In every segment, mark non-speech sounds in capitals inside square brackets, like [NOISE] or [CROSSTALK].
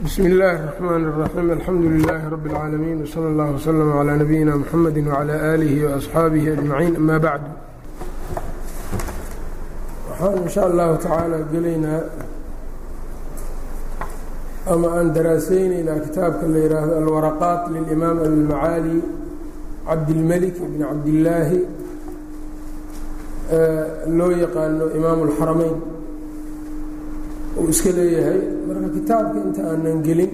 bsm اllaahi الرحmn الرaxيim alxamdu لilaahi rab اlcaalamiin wslى اllah wslm عlى nabiyina mxamedi wعlى aalihi وaصxaabihi aجmaciin ama bacd waxaan in sha allahu tacaala gelaynaa ama aan daraaseyneynaa kitaabka la yihaahdo alwaraqaat lilimaam abilmacaali cabdilmelik ibn cabdillaahi loo yaqaano imaam اlxarameyn uu iska leeyahay. Marka kitaabka inta aanan gelin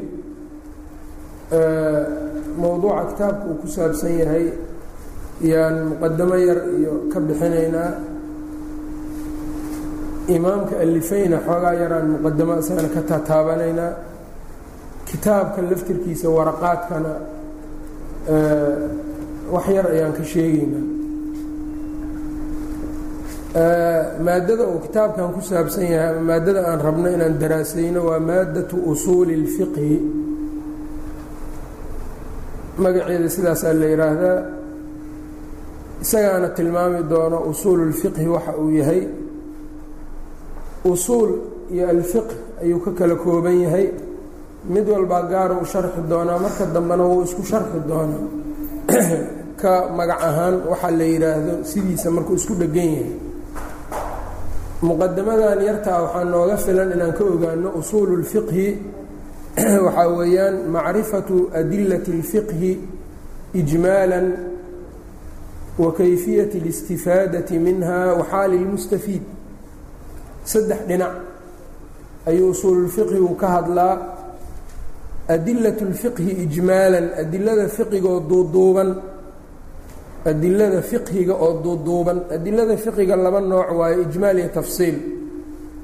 mowduuca kitaabka uu ku saabsan yahay yaan muqadamo yar iyo ka bixinaynaa. Imaamka alifeyna xoogaa yaraan muqadamo isagana ka taataabanaynaa kitaabka laftirkiisa waraqaadkana wax yar ayaan ka sheegaynaa maadada uu kitaabkan ku saabsan yahay ama maadada aan rabno inaan daraasayno waa maadatu usuuli اlfiqhi magaceeda sidaasaa la yidhaahdaa isagaana tilmaami doono usuulu اlfiqhi waxa uu yahay. Usuul iyo alfiqh ayuu ka kala kooban yahay. Mid walbaa gaara u sharxi doonaa marka dambena wuu isku sharxi doonaa. [CLEARS THROAT] Ka magac ahaan waxaa la yidhaahdo sidiisa markuu isku dhegan yahay muqadamadan yartaa waxaa nooga filan inaan ka ogaano usuulu اlfiqhi [CLEARS THROAT] waxaa weeyaan macrifatu adilati اlfiqhi ijmaala wa kayfiyat اlistifaadati minha waxaali اlmustafiid saddex dhinac ayuu usuululfiqhigu ka hadlaa adilat اlfiqhi ijmaalan adilada fiqigoo duuduuban adilada fiqhiga oo duuduuban. Adilada fiqiga laba nooc waayo ijmaal iyo tafsiil.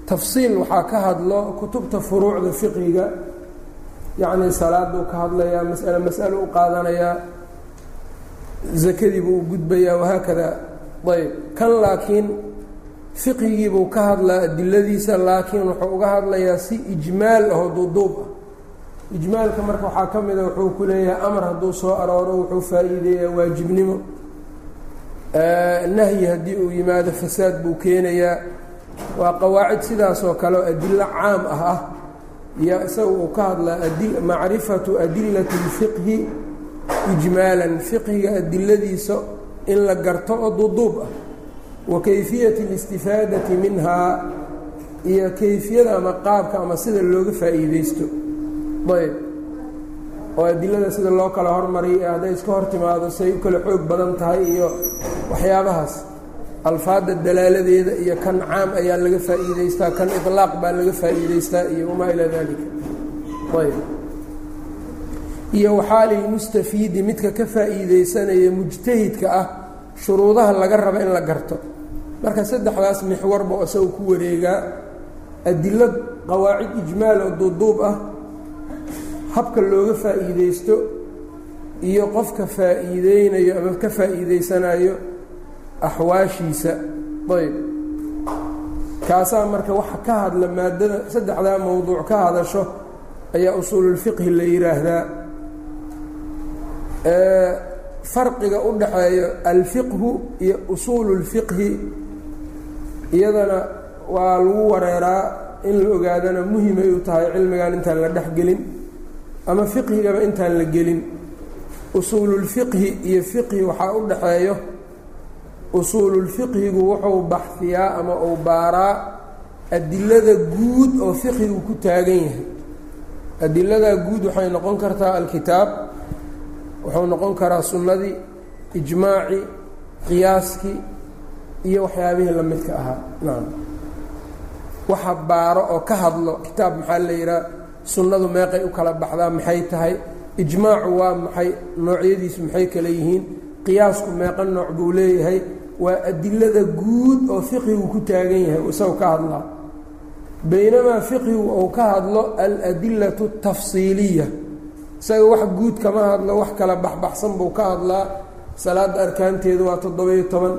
Tafsiil waxaa ka hadlo kutubta furuucda fiqhiga. Yacnii salaaduu ka hadlayaa masale masalo u qaadanayaa zakadiibuu u gudbayaa wahaakada ayb kan laakiin fiqhigiibuu ka hadlaa adiladiisa laakiin wuxuu uga hadlayaa si ijmaal ahoo duuduub ah. Ijmaalka marka waxaa ka mida wuxuu ku leeyahay amar hadduu soo arooro wuxuu faa-iideeyaa waajibnimo nahyi haddii uu yimaado fasaad buu keenayaa. Waa qawaacid sidaasoo kale oo adilo caam ah ah iyo isaga uu ka hadlaa macrifatu adilati اlfiqhi ijmaalan fiqhiga adiladiisa in la garto oo duuduub ah. Wa kayfiyati اlistifaadati minhaa iyo kayfiyada ama qaabka ama sida looga faa'iideysto ayb oo adilada sida loo kala hormariyo ee hadday iska hor timaado say u kala xoog badan tahay iyo waxyaabahaas alfaadda dalaaladeeda iyo kan caam ayaa laga faa'iideystaa kan iطlaaq baa laga faa'iideystaa iyo wamaa ilaa dalika ayb. Iyo waxaalilmustafiidi midka ka faa'iideysanaya mujtahidka ah shuruudaha laga raba in la garto. Marka saddexdaas mixwarba isaga ku wareegaa. Adilo qawaacid ijmaal oo duuduub ah habka looga faa'iideysto iyo qofka faa'iideynayo ama ka faa'iideysanayo axwaashiisa. Ayb. Kaasaa marka waxa ka hadla maadada saddexdaa mowduuc ka hadasho ayaa usuululfiqhi la yidhaahdaa farqiga u dhaxeeyo alfiqhu iyo usuululfiqhi iyadana waa lagu wareeraa in la ogaadana muhimay u tahay cilmigan intaan la dhexgelin ama fiqhigaba intaan la gelin. Usuululfiqhi iyo fiqhi waxaa u dhaxeeyo usuululfiqhigu wuxuu baxfiyaa ama uu baaraa adilada guud oo fiqhigu ku taagan yahay. Adiladaa guud waxay noqon kartaa alkitaab wuxuu noqon karaa sunnadii ijmaaci qiyaaskii iyo waxyaabihii la midka ahaa. Nacam waxa baaro oo ka hadlo kitaab maxaa la yidhaha sunnadu meeqay u kala baxdaa maxay tahay? Ijmaacu waa maxay? Noocyadiisu maxay kale yihiin? Qiyaasku meeqa nooc buu leeyahay. Waa adilada guud oo fiqhigu ku taagan yahay isagu ka hadlaa baynamaa fiqhigu uu ka hadlo aladilatu tafsiiliya. Isaga wax guud kama hadlo wax kala baxbaxsan buu ka hadlaa. Salaadda arkaanteedu waa toddoba-iyo toban.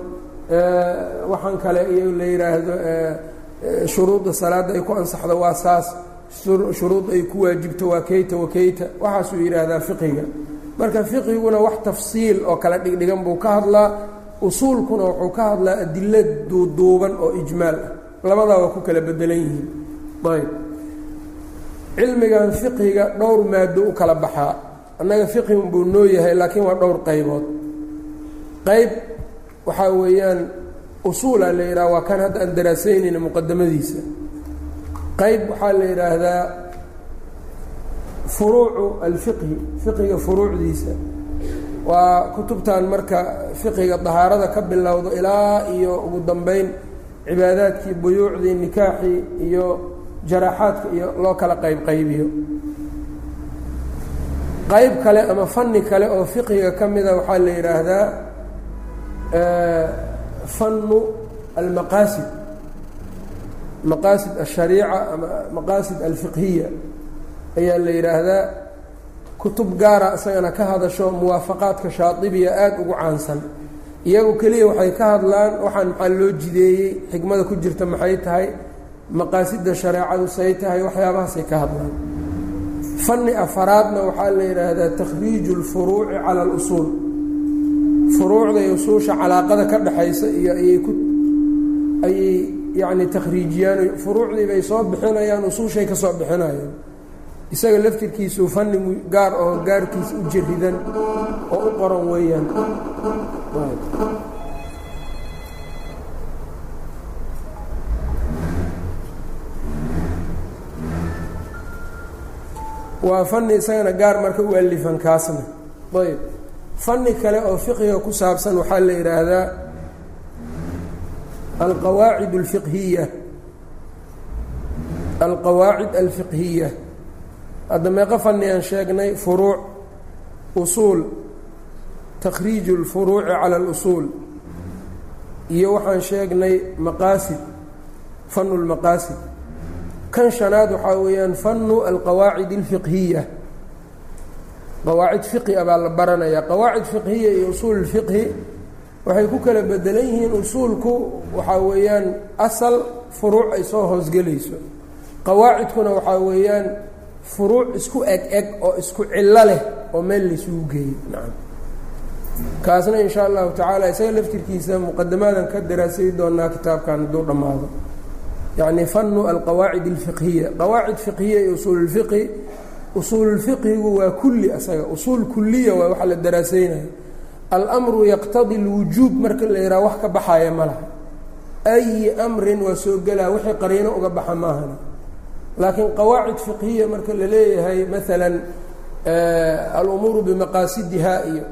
Waxaan kale iyo la yidhaahdo shuruudda salaadda ay ku ansaxdo waa saas shuruud ay ku waajibto waa keyta wakeyta waxaasuu yidhaahdaa fiqiga. Marka fiqiguna wax tafsiil oo kala dhigdhigan buu ka hadlaa usuulkuna wuxuu ka hadlaa adilo duuduuban oo ijmaal ah. Labadaa waa ku kala bedelan yihiin. Ayb. Cilmigan fiqhiga dhowr maado u kala baxaa. Annaga fiqhi unbuu noo yahay laakiin waa dhowr qaybood. Qayb waxaa weeyaan usuula la yidhaha waa kan hadda aan daraasaynayna muqadamadiisa qayb waxaa la yidhaahdaa furuucu alfiqhi fiqhiga furuucdiisa. Waa kutubtan marka fiqhiga dahaarada ka bilowdo ilaa iyo ugu dambeyn cibaadaadkii buyuucdii nikaaxii iyo jaraaxaadka iyo loo kala qayb qaybiyo. Qayb kale ama fani kale oo fiqhiga ka mida waxaa la yidhaahdaa fanu almaqaasid maqaasid alshariica ama maqaasid alfiqhiya ayaa la yidhaahdaa kutub gaara isagana ka hadasho muwaafaqaadka shaadibiya aada ugu caansan. Iyagu keliya waxay ka hadlaan waxaan maxaa loo jideeyey? Xikmada ku jirta maxay tahay? Maqaasidda shareecadu say tahay waxyaabahaasay ka hadlaan. Fani afaraadna waxaa la yidhaahdaa takhriiju اlfuruuci cala اlusuul furuucda usuusha calaaqada ka dhexaysa iyo ayay ku ayay yacni takhriijiyaan furuucdii bay soo bixinayaan usuushay ka soo bixinayaan. Isaga laftirkiisu fani gaar oo gaarkiisa u jaridan oo u qoran weeyaan. Waa fani isagana gaar marka u alifan kaasna. Ayb fani kale oo fiqiga ku saabsan waxaa la yidhaahdaa alqawaacid alfiqhiya alqawaacid alfiqhiya hadda meeqo fani aan sheegnay furuuc usuul takhriiju اlfuruuci cala اlusuul iyo waxaan sheegnay maqaasid fanu lmaqaasid kan shanaad waxaa weeyaan fanu alqawaacid اlfiqhiya qawaacid fiqhi a baa la baranayaa qawaacid fiqhiya iyo usuul اlfiqhi waxay ku kala bedelan yihiin usuulku waxaa weeyaan asal furuuc ay soo hoosgelayso. Qawaacidkuna waxaa weeyaan furuuc isku eg eg oo isku cillo leh oo meel laysugu geeyey nacam. Kaasna in sha allahu tacaala isaga laftirkiisa muqadamaadan ka daraasay doonaa kitaabkan hadduu dhammaado. Yacni fanu alqawaacid alfiqhiya. Qawaacid fiqhiya iyo usuululfiqhi usuululfiqhigu waa kulli asaga. Usuul kuliya waa waxa la daraasaynayo almru yaqtadi اlwujuub marka la yidhaha wax ka baxaya ma laha ayi amrin waa soo gelaa wixii qariino uga baxa maahana laakiin qawaacid fiqhiya marka la leeyahay maalan alumuuru bimaqaasidiha iyo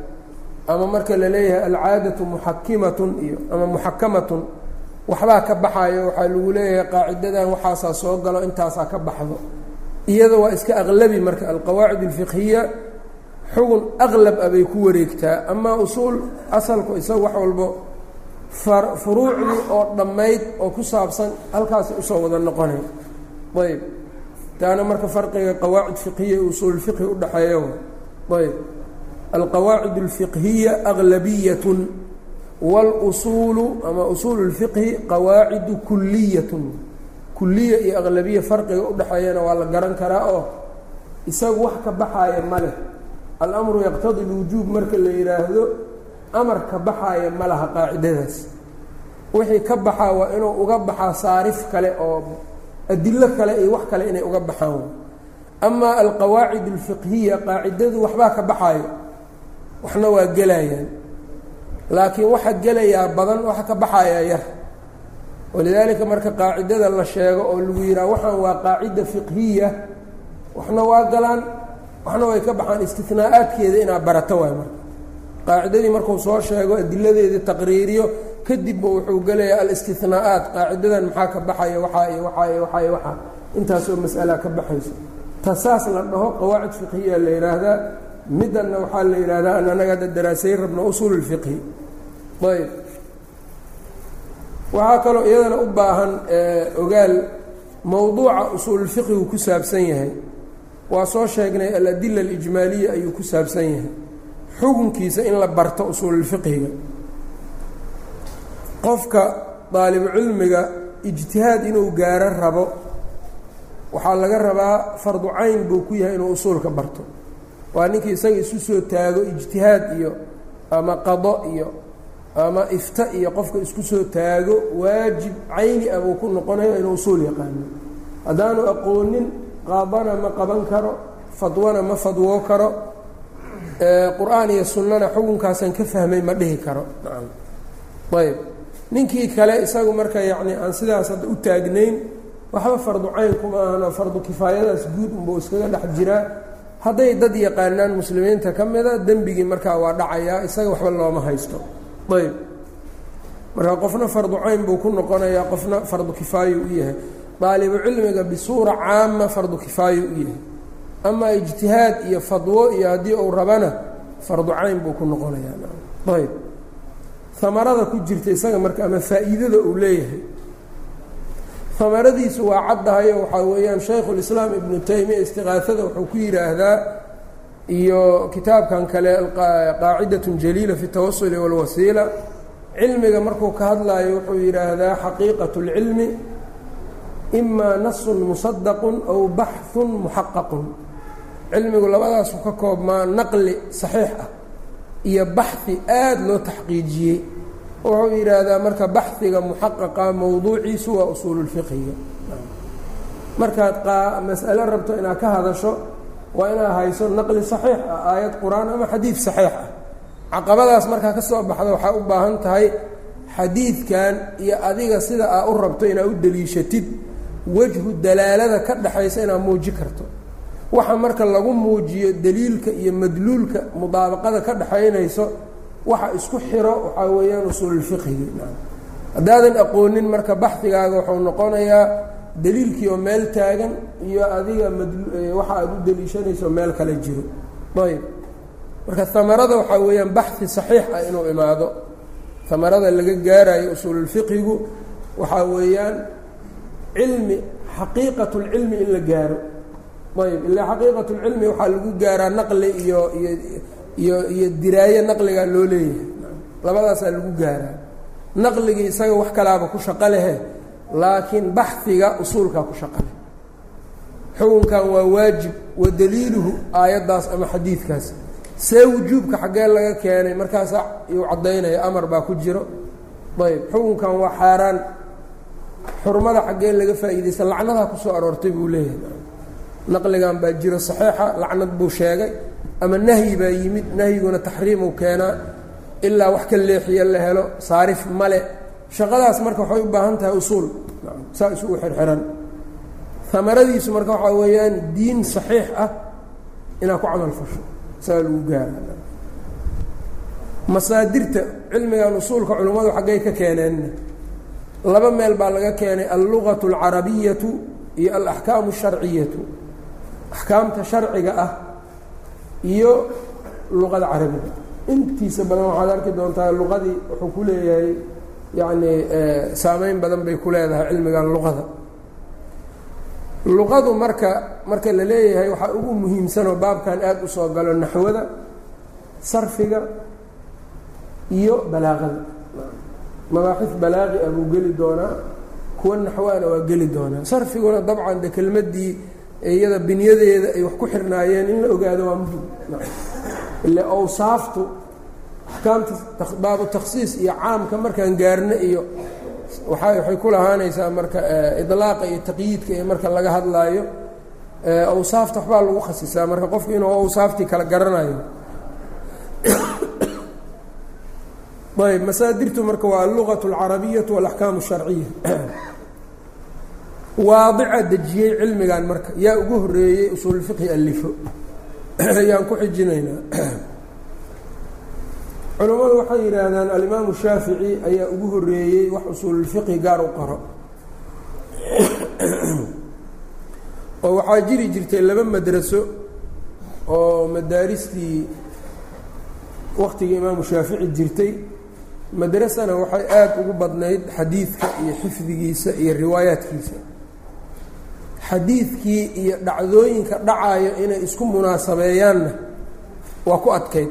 ama marka la leeyahay alcaadatu muxakimatun iyo ama muxakamatun waxbaa ka baxayo waxaa lagu leeyahay qaacidadan waxaasaa soo galo intaasaa ka baxdo. Iyada waa iska aqlabi marka alqawaacid alfiqhiya xugun aqlab ah bay ku wareegtaa amaa usuul asalku isaga wax walbo furuucdii oo dhammayd oo ku saabsan halkaasay usoo wada noqonay ayb taana marka farqiga qawaacid fiqhiya iyo usuulfiqhi udhaxeeya ayb alqawaacid اlfiqhiya aglabiyatun wاlusuulu ama usuulu اlfiqhi qawaacidu kuliyatun kuliya iyo aqlabiya farqiga udhaxeeyana waa la garan karaa oo isagu wax ka baxaaya ma leh alamru yaqtadi lwujuub marka la yidhaahdo amar ka baxaaya ma laha qaacidadaas. Wixii ka baxaa waa inuu uga baxaa saarif kale oo adilo kale iyo wax kale inay uga baxaan. Amaa alqawaacid alfiqhiya qaacidadu waxbaa ka baxaayo. Waxna waa gelayaan. Laakiin waxa gelayaa badan waxa ka baxayaa yar. Walidaalika marka qaacidada la sheego oo lagu yidhaha waxaan waa qaacida fiqhiya waxna waa galaan waxna way ka baxaan istinaa'aadkeeda inaa barato waay marka. Qaacidadii markuu soo sheego adiladeedii taqriiriyo kadibba wuxuu gelayaa alistinaa'aat qaacidadan maxaa ka baxaya? Waxaa iyo waxaa iyo waxaa iyo waxaa. Intaasoo mas'alaa ka baxayso ta saas la dhaho qawaacid fiqhiya la yidhaahdaa. Middanna waxaa la yidhahdaa an anaga hadda daraasayn rabno usuul اlfiqhi ayb waxaa kaloo iyadana u baahan ogaal. Mowduuca usuululfiqhigu ku saabsan yahay waa soo sheegnay aladila alijmaaliya ayuu ku saabsan yahay. Xukunkiisa in la barto usuululfiqhiga qofka daalibucilmiga ijtihaad inuu gaaro rabo waxaa laga rabaa fardu cayn buu ku yahay inuu usuulka barto. Waa ninkii isaga isu soo taago ijtihaad iyo ama qado iyo ama ifta iyo qofka isku soo taago waajib cayni ah buu ku noqonayo inuu usuul yaqaano. Haddaanu aqoonin qaadana ma qaban karo fadwana ma fadwoo karo qur'aan iyo sunnana xukunkaasaan ka fahmay ma dhihi karo. Ayb ninkii kale isagu marka yacni aan sidaas hadda u taagnayn waxba fardu cayn kuma ahano fardu kifaayadaas guud unbuu iskaga dhex jiraa. Hadday dad yaqaanaan muslimiinta ka mida dembigii markaa waa dhacayaa isaga waxba looma haysto. Ayb marka qofna fardu cayn buu ku noqonayaa qofna fardu kifaayo u yahay daalibu cilmiga bisuura caama fardu kifaayo u yahay. Ama ijtihaad iyo fadwo iyo haddii uu rabana fardu cayn buu ku noqonayaa. Ayb amarada ku jirta isaga marka ama faa'iidada uu leeyahay. Amaradiisu waa caddahayo waxaa weeyaan shaykhulislaam ibnu taymiya istiqaasada wuxuu ku yidhaahdaa iyo kitaabkan kale qaacidatun jaliila fi tawasuli walwasiila cilmiga markuu ka hadlaayo wuxuu yidhaahdaa xaqiiqat اlcilmi imaa nasun musadaqun aw baxun muxaqaqun cilmigu labadaasu ka koobmaa naqli saxiix ah iyo baxi aada loo taxqiijiyey wuxuu yidhaahdaa marka baxiga muxaqaqa mowduuciisu waa usuululfiqhiga markaad mas'alo rabto inaad ka hadasho waa inaad hayso naqli saxiix ah aayad qur'aan ama xadiid saxiix ah caqabadaas markaa ka soo baxda waxaa u baahan tahay xadiidkan iyo adiga sida aa u rabto inaad u deliishatid wejhu dalaalada ka dhexaysa inaad muuji karto. Waxa marka lagu muujiyo daliilka iyo madluulka mudaabaqada ka dhexaynayso waxa isku xiro waxaa weeyaan usuululfiqhigi haddaadan aqoonin marka baxigaaga wuxuu noqonayaa daliilkii oo meel taagan iyo adiga waxa aad u deliishanayso meel kale jiro. Ayb marka amarada waxaa weeyaan baxi saxiix ah inuu imaado. Amarada laga gaarayo usuululfiqhigu waxaa weeyaan cilmi xaqiiqat lcilmi in la gaaro. Ayb ilaa xaqiiqat lcilmi waxaa lagu gaaraa naqli iyo iyo iyo iyo diraaye naqligaa loo leeyahay. Labadaasaa lagu gaaraa. Naqligii isaga wax kalaaba ku shaqo lehe laakiin baxiga usuulkaa ku shaqo leh. Xukunkan waa waajib wa daliiluhu aayaddaas ama xadiidkaas. See wujuubka xaggee laga keenay markaasaa yuu caddaynaya amar baa ku jiro. Ayb xukunkan waa xaaraan xurmada xaggee laga faa'iidaysta lacnadaa ku soo aroortay buu leeyahay. Naqligan baa jiro saxiixa lacnad buu sheegay ama nahyi baa yimid nahyiguna taxriimuu keenaa. Ilaa wax ka leexiya la helo saarif male shaqadaas marka waxay u baahan tahay usuul. Saa isugu xirxiran. Amaradiisu marka waxaa weeyaan diin saxiix ah inaad ku camal fasho saa lagu gaara. Masaadirta cilmigan usuulka culimmadu xaggay ka keeneenna laba meel baa laga keenay allugatu alcarabiyatu iyo alaxkaamu asharciyatu axkaamta sharciga ah iyo luqada carabiga intiisa badan waxaad arki doontaa luqadii wuxuu ku leeyahay yacni saameyn badan bay ku leedahay cilmigan luqada luqadu marka marka la leeyahay waxaa ugu muhiimsanoo baabkan aada u soo galo naxwada sarfiga iyo balaaqada mabaaxis balaaqi ah buu geli doonaa kuwa naxwaana waa geli doonaa. Sarfiguna dabcan de kelmaddii iyada binyadeeda ay wax ku xirnaayeen in la ogaado waa muhiim ile awsaaftu axkaamta baabu takhsiis iyo caamka markaan gaarno iyo waa waxay ku lahaanaysaa marka idlaaqa iyo taqyiidka iyo marka laga hadlaayo awsaafta waxbaa lagu khasisaa marka qofku inuu awsaaftii kala garanayo ayb masaadirtu marka waa alluqatu alcarabiyatu walaxkaamu sharciya. Waadica dejiyey cilmigan marka. Yaa ugu horeeyey usuulfiqhi alifo yaan ku xijinaynaa. Culammadu waxay yidhaahdaan alimaamu shaafici ayaa ugu horeeyey wax usuululfiqhi gaar u qoro. Oo waxaa jiri jirtay laba madraso oo madaaristii waktigii imaamu shaafici jirtay madrasana waxay aada ugu badnayd xadiidka iyo xifdigiisa iyo riwaayaadkiisa xadiidkii iyo dhacdooyinka dhacayo inay isku munaasabeeyaanna waa ku adkayd.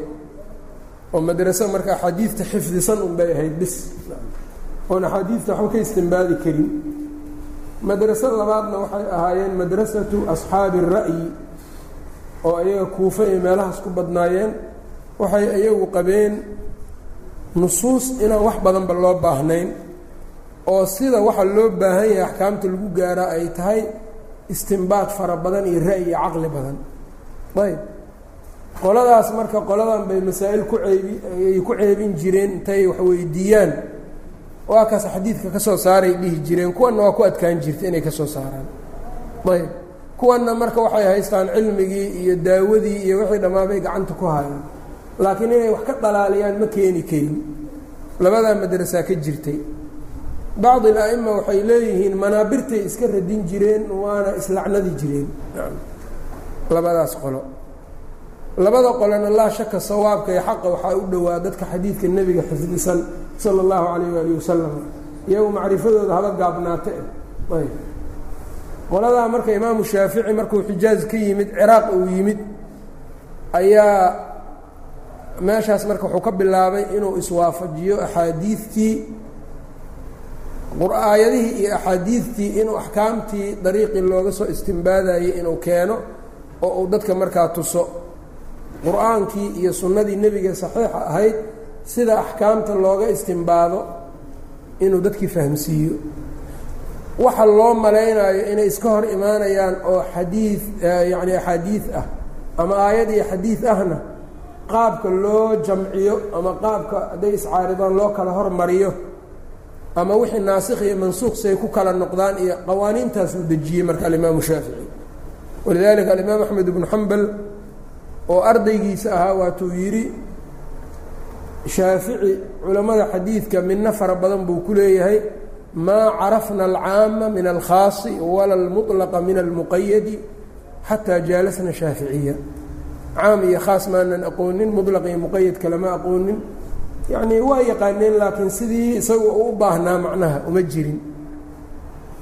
Oo madraso marka axaadiidta xifdisan unbay ahayd bis. Oon axaadiidta waxba ka istimbaadi karin. Madraso labaadna waxay ahaayeen madrasatu asxaabi الra'yi oo ayaga kuufa iyo meelahaas ku badnaayeen. Waxay iyagu qabeen nusuus inaan wax badanba loo baahnayn oo sida waxa loo baahan yahay axkaamta lagu gaaraa ay tahay istimbaad fara badan iyo ra'yi iyo caqli badan. Ayb. Qoladaas marka qoladan bay masaa'il ku ceebi ay ku ceebin jireen intay wax weydiiyaan. Waa kaas xadiidka ka soo saaray dhihi jireen. Kuwanna waa ku adkaan jirta inay ka soo saaraan. Ayb. Kuwanna marka waxay haystaan cilmigii iyo daawadii iyo wixii dhammaan bay gacanta ku hayaan laakiin inay wax ka dhalaaliyaan ma keeni karin. Labadaa madrasaa ka jirtay. Bacdi ala'ima waxay leeyihiin manaabirtay iska radin jireen waana islacnadi jireen. Labadaas qolo. Labada qolona laa shaka sawaabka iyo xaqa waxaa u dhowaa dadka xadiidka nebiga xifdisan sala allahu calayh waalihi wasalam iyagu macrifadooda haba gaabnaate qoladaa marka imaamu shaafici markuu xijaaz ka yimid ciraaq uu yimid ayaa meeshaas marka wuxuu ka bilaabay inuu iswaafajiyo axaadiidtii aayadihii iyo axaadiidtii inuu axkaamtii dariiqii looga soo istimbaadayey inuu keeno oo uu dadka markaa tuso. Qur'aankii iyo sunnadii nebiga saxiixa ahayd sida axkaamta looga istimbaado inuu dadkii fahamsiiyo. Waxa loo malaynayo inay iska hor imaanayaan oo xadiid yacni axaadiid ah ama aayad iyo xadiid ahna qaabka loo jamciyo ama qaabka hadday iscaaridaan loo kala hormariyo ama wixii naasikh iyo mansuuq say ku kala noqdaan iyo qawaaniintaasuu dejiyey marka alimaamu shaafici walidaalika alimaam axmed ibnu xambal oo ardaygiisa ahaa waatuu yidhi shaafici culammada xadiidka midna fara badan buu ku leeyahay maa carafna alcaama min alkhaasi wala almuطlaqa min almuqayadi xataa jaalasna shaaficiya caam iyo khaas maanan aqoonin muطlaq iyo muqayadka lama aqoonin. Yacnii waa yaqaaneen laakiin sidii isagu u baahnaa macnaha uma jirin.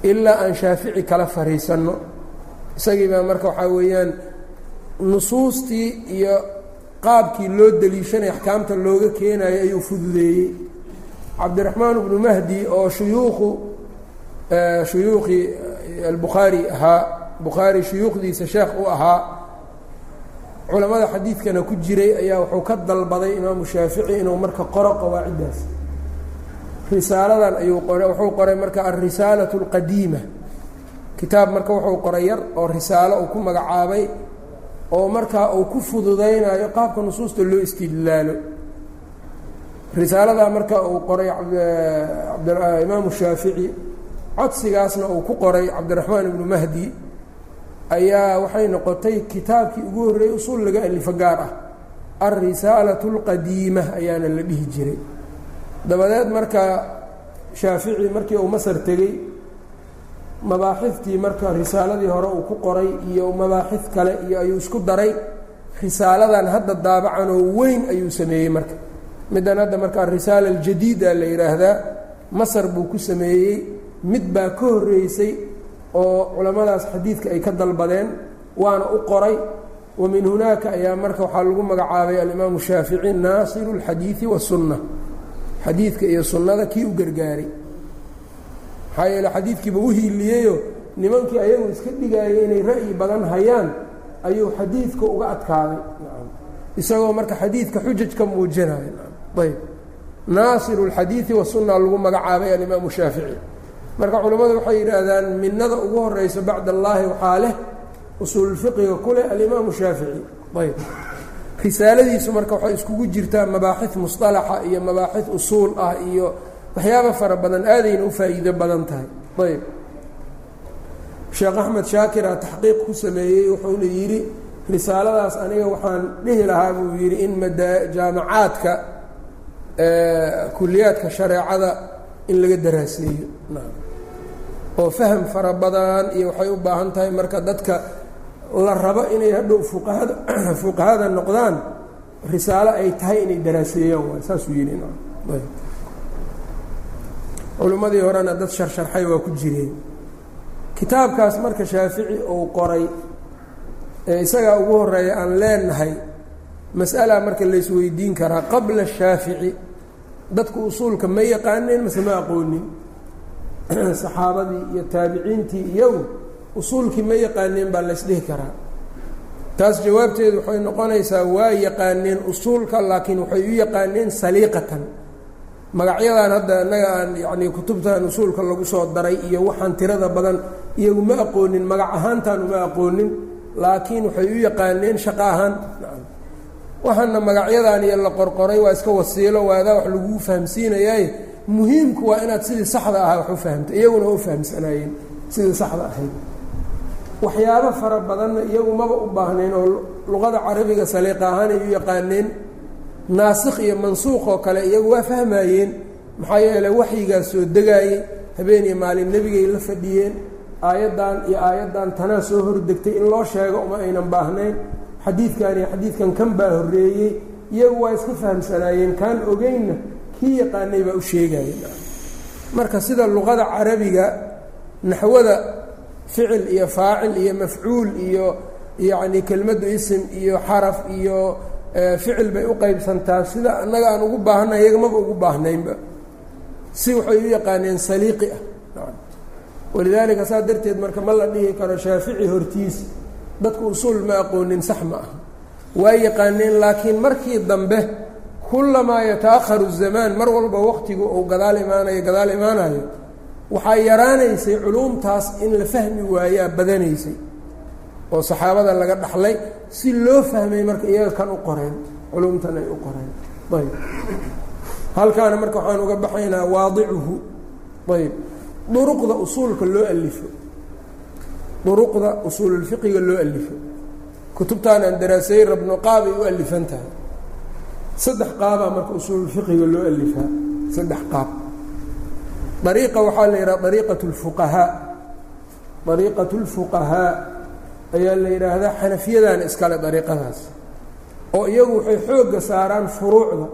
Ilaa aan shaafici kala fariisanno. Isagii baa marka waxaa weeyaan nusuustii iyo qaabkii loo deliishanay axkaamta looga keenayo ayuu fududeeyey. Cabdiraxmaan ibnu mahdi oo shuyuukhu shuyuukhii albukhaari ahaa bukhaari shuyuukhdiisa sheekh u ahaa culamada xadiidkana ku jiray ayaa wuxuu ka dalbaday imaamu shaafici inuu marka qoro qawaaciddaas. Risaaladan ayuu qoray wuxuu qoray marka alrisaalatu alqadiima kitaab marka wuxuu qoray yar oo risaalo uu ku magacaabay oo markaa uu ku fududaynayo qaabka nusuusta loo istidlaalo risaaladaa marka uu qoray imaamu shaafici codsigaasna uu ku qoray cabdiraxmaan ibnu mahdi ayaa waxay noqotay kitaabkii ugu horreeyey usuul laga alifo gaar ah. Alrisaalatu alqadiima ayaana la dhihi jiray. Dabadeed marka shaafici markii uu masar tegey mabaaxiftii marka risaaladii hore uu ku qoray iyo mabaaxif kale iyo ayuu isku daray risaaladan hadda daabacanoo weyn ayuu sameeyey marka. Middan hadda marka arisaala aljadiida la yidhaahdaa masar buu ku sameeyey mid baa ka horreysay oo culammadaas xadiidka ay ka dalbadeen waana u qoray wa min hunaaka ayaa marka waxaa lagu magacaabay alimaamu shaafici naasiru اlxadiidi wasunna xadiidka iyo sunnada kii u gargaaray maxaa yeele xadiidkiiba u hiiliyeyo nimankii ayagu iska dhigaayay inay ra'yi badan hayaan ayuu xadiidka uga adkaaday isagoo marka xadiidka xujaj ka muujinayo ayb naasiru اlxadiidi wasunna lagu magacaabay alimaamu shaafici marka culammadu waxay yidhaahdaan minada ugu horeyso bacd allaahi waxaa leh usuulfiqiga ku leh alimaamu shaafici. Ayb. Risaaladiisu marka waxay iskugu jirtaa mabaaxid musطalaxa iyo mabaaxid usuul ah iyo waxyaaba fara badan aadayna u faa'iido badan tahay. Ayb. Sheekh axmed shaakira taxqiiq ku sameeyey wuxuuna yidhi risaaladaas aniga waxaan dhihi lahaa buu yidhi in jaamacaadka kuliyaadka shareecada in laga daraaseeyo oo faham fara badan iyo waxay u baahan tahay marka dadka la rabo inay hadhow fuqahada [CLEARS THROAT] fuqahada noqdaan risaalo ay tahay inay daraaseeyaan waay saasuu yidhi culimmadii horena dad sharsharxay waa ku jireen. Kitaabkaas marka shaafici uu qoray ee isagaa ugu horreeya aan leenahay mas'ala marka laysweydiin karaa qabla shaafici dadku usuulka ma yaqaaneen mase ma aqoonin [CLEARS THROAT] saxaabadii iyo taabiciintii iyagu usuulkii ma yaqaaneen baa laysdhihi karaa. Taas jawaabteedu waxay noqonaysaa waa yaqaaneen usuulka laakiin waxay u yaqaaneen saliiqatan. Magacyadan hadda innaga aan yacnii kutubtan usuulka lagu soo daray iyo waxaan tirada badan iyagu ma aqoonin magac ahaantaan uma aqoonin laakiin waxay u yaqaaneen shaqo ahaan. Waxaana magacyadan iyo la qorqoray waa iska wasiilo waadaa wax laguu fahamsiinayaaye muhiimku waa inaad sidii saxda ahaa wax u fahamta iyaguna u fahamsanaayeen sidii saxda ahayd. Waxyaabo fara badanna iyagu maba u baahnayn oo luqada carabiga saliiqa ahaan ay u yaqaaneen naasikh iyo mansuuq oo kale iyagu waa fahmayeen maxaa yeeley waxyigaa soo degaayey habeen iyo maalin nebigay la fadhiyeen. Aayaddan iyo aayaddan tanaa soo hordegtay in loo sheego uma aynan baahnayn. Xadiidkan iyo xadiidkan kan baa horreeyey. Iyagu waa iska fahamsanaayeen. Kaan ogeynna kii yaqaanay baa u sheegayeen marka sida luqada carabiga naxwada ficil iyo faacil iyo mafcuul iyo yacni kelmaddu isim iyo xaraf iyo ficil bay u qaybsantaa sida annaga aan ugu baahanay iyaga maba ugu baahnaynba. Si waxay u yaqaaneen saliiqi ah. Walidaalika saa darteed marka ma la dhihi karo shaafici hortiis dadku usuul ma aqoonin sax ma aha. Waa yaqaaneen laakiin markii dambe kullamaa yataakharu zamaan mar walba waqtigu uu gadaal imaanayo gadaal imaanayo waxaa yaraanaysay culuumtaas in la fahmi waayaa badanaysay. oo saxaabada laga dhaxlay si loo fahmay marka iyaga kan u qoreen culuumtan ay u qoreen. Ayb. Halkaana marka waxaan uga baxaynaa waadicuhu. Ayb. Duruqda usuulka loo alifo. Duruqda usuululfiqiga loo alifo. Kutubtaan aan daraaseey rabno u alifan tahay saddex qaabaa marka usuululfiqiga loo alifaa. Saddex qaab. Dariiqa waxaa la yidhaha dariiqat lfuqahaa dariiqat lfuqahaa ayaa la yidhaahdaa xanafiyadana iskale dariiqadaas. Oo iyagu waxay xoogga saaraan furuucda.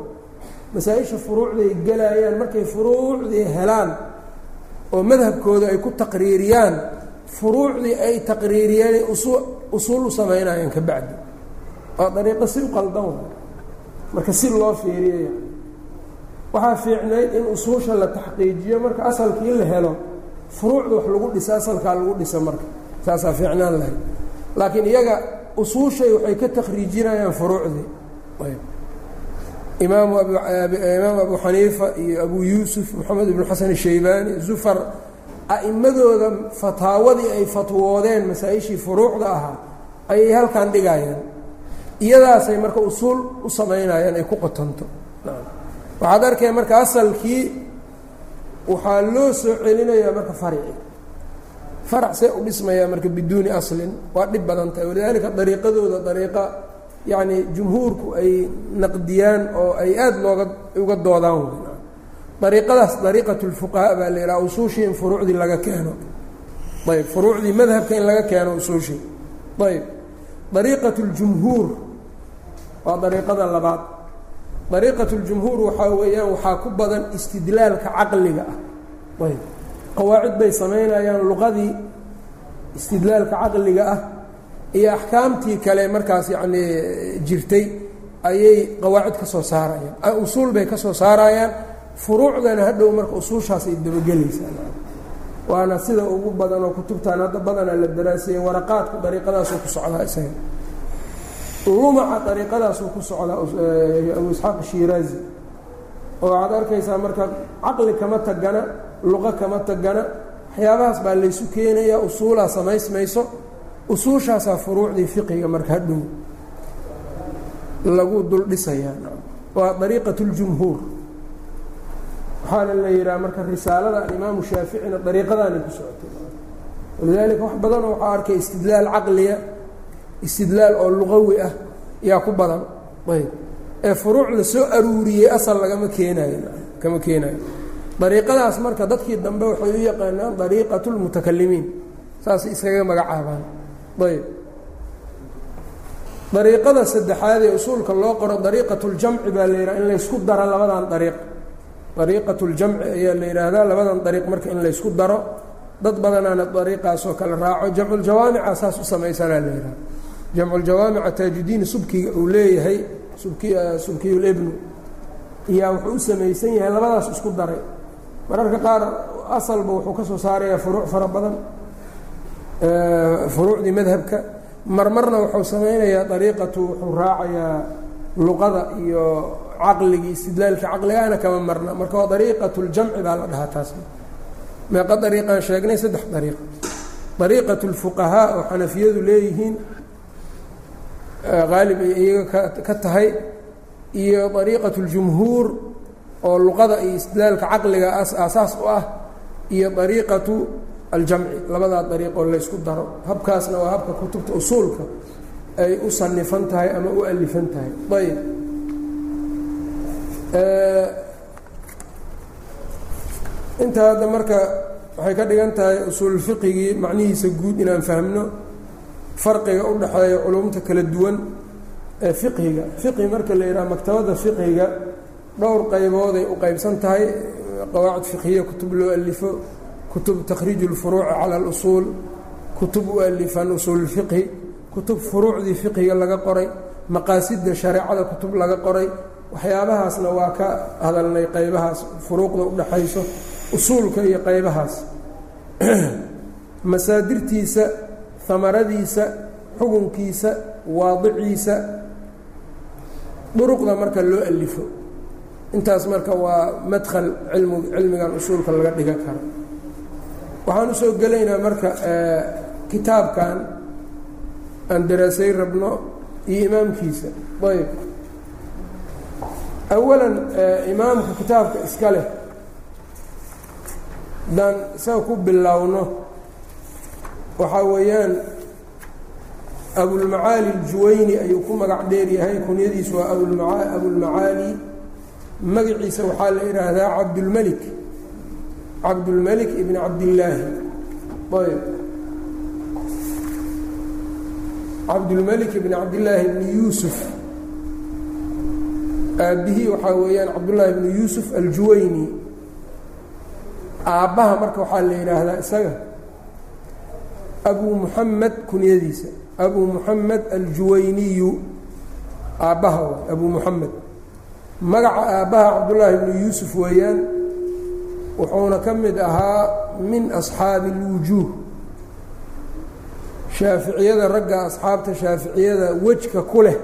Masaa-isha furuucday gelayaan markay furuucdii helaan oo madhabkooda ay ku taqriiriyaan furuucdii ay taqriiriyeen usuul u samaynayaan ka bacdi. Waa dariiqo si u qaldan marka si loo fiiriyo waxaa fiicnayd in usuusha la taxqiijiyo marka asalkii la helo furuucda wax lagu dhisa asalkaa lagu dhisa marka. Saasaa fiicnaan lahayd. Laakiin iyaga usuushay waxay ka takhriijinayaan furuucdii. Imaamu imaam abu xaniifa iyo abu yuusuf moxamed ibnu xasan ishaybaani zufar a'immadooda fataawadii ay fatwoodeen masaa-ishii furuucda ahaa ayay halkan dhigayaan iyadaasay marka usuul u samaynayaan ay ku qotonto waxaad arkaya marka asalkii waxaa loo soo celinayaa marka farci farac see u dhismayaa marka biduuni aslin waa dhib badan tahay. Walidaalika dariiqadooda dariiqa yacni jumhuurku ay naqdiyaan oo ay aada looga uga doodaan dariiqadaas dariiqat lfuqahaa baa la yidhaha usuushii furuucdii laga keeno. Ayb furuucdii madhabka in laga keeno usuushii ayb dariiqat اljumhuur waa dariiqada labaad. Dariiqat اljumhuur waxaa weeyaan waxaa ku badan istidlaalka caqliga ah. Ayb qawaacid bay samaynayaan luqadii istidlaalka caqliga ah iyo axkaamtii kale markaas yacnii jirtay ayay qawaacid ka soo saarayaan. Usuul bay ka soo saarayaan. Furuucdana hadhow marka usuushaas ay dabagelaysaa. Waana sida ugu badan oo kutubtan hadda badanaa la daraaseeyey waraqaadku dariiqadaasuu ku socdaa isaga lumaca dariiqadaasuu ku socdaa abu isxaaq shiiraazi oo waxaad arkaysaa marka caqli kama tagana luqo kama tagana waxyaabahaas baa laysu keenayaa usuulaa samaysmayso usuushaasaa furuucdii fiqiga marka hadhow lagu dul dhisayaa waa dariiqat اljumhuur waxaana la yidhaha marka risaalada alimaamu shaaficina dariiqadaanay ku socotay. Walidaalika wax badanoo waxaa arkay istidlaal caqliya istidlaal oo luqawi ah yaa ku badan. Ayb. Ee furuuc la soo aruuriyey asal lagama keenayo kama keenayo. Dariiqadaas marka dadkii dambe waxay u yaqaanaan dariiqatu lmutakalimiin saasay iskaga magacaabaan. Ayb. Dariiqada saddexaad ee usuulka loo qoro dariiqatu ljamci baa la yidhaha in laysku daro labadan dariiq. Dariiqatu ljamci ayaa la yidhaahdaa labadan dariiq marka in laysku daro. Dad badanaana dariiqaasoo kale raaco jamculjawaamica saas u samaysanaa la yidhaha jamculjawaamica taajudiin subkiga uu leeyahay subki subkiyulibnu iyaa wuxuu u samaysan yahay labadaas isku daray. Mararka qaar asalba wuxuu ka soo saarayaa furuuc fara badan furuucdii madhabka. Marmarna wuxuu samaynayaa dariiqatu wuxuu raacayaa luqada iyo caqligii istidlaalkii caqligahana kama marna. Marka waa dariiqat اljamci baa la dhahaa taas. Meeqa dariiqaan sheegnay saddex dariiq. Dariiqat اlfuqahaa oo xanafiyadu leeyihiin qaalib ay iyaga ka tahay iyo dariiqat اljumhuur oo luqada iyo istidlaalka caqliga aasaas u ah iyo dariiqatu aljamci. Labadaa dariiqoo laysku daro. Habkaasna waa habka kutubta usuulka ay u sanifan tahay ama u alifan tahay. Ayb intaa hadda marka waxay ka dhigan tahay usuulfiqigii macnihiisa guud inaan fahmno farqiga u dhexeeya culumta kala duwan ee fiqhiga. Fiqhi marka la yidhaha maktabadda fiqhiga dhowr qaybooday u qaybsan tahay. Qawaacid fiqhiya kutub loo alifo kutub takhriij اlfuruuci cala اlusuul kutub u alifan usuulfiqhi kutub furuucdii fiqhiga laga qoray maqaasidda shareecada kutub laga qoray. Waxyaabahaasna waa ka hadalnay qaybahaas furuuqda u dhaxayso usuulka iyo qaybahaas. [CLEARS THROAT] Masaadirtiisa hamaradiisa xukunkiisa waadiciisa duruqda marka loo alifo. Intaas marka waa madkhal cilm cilmigan usuulka laga dhigan karo. Waxaan u soo gelaynaa marka kitaabkan aan daraasay rabno iyo imaamkiisa. Ayb awalan imaamka kitaabka iska leh haddaan isaga ku bilowno waxaa weeyaan abulmacaali aljuwayni ayuu ku magac dheer yahay. Kunyadiisu waa abulmacaali. Magaciisa waxaa la idhaahdaa cabdulmelik cabdulmelik ibn cabdillaahi. Ayb. Cabdulmelik ibn cabdillaahi ibni yuusuf. Aabbihii waxaa weeyaan cabdullaahi ibnu yuusuf aljuwayni. Aabbaha marka waxaa la yidhaahdaa isaga abuu muxamed kunyadiisa. Abuu muxamed aljuwayniyu aabbaha waay abuu muxamed magaca aabbaha cabdullaahi ibnu yuusuf weeyaan wuxuuna ka mid ahaa min asxaabi اlwujuuh shaaficiyada ragga asxaabta shaaficiyada wejka ku leh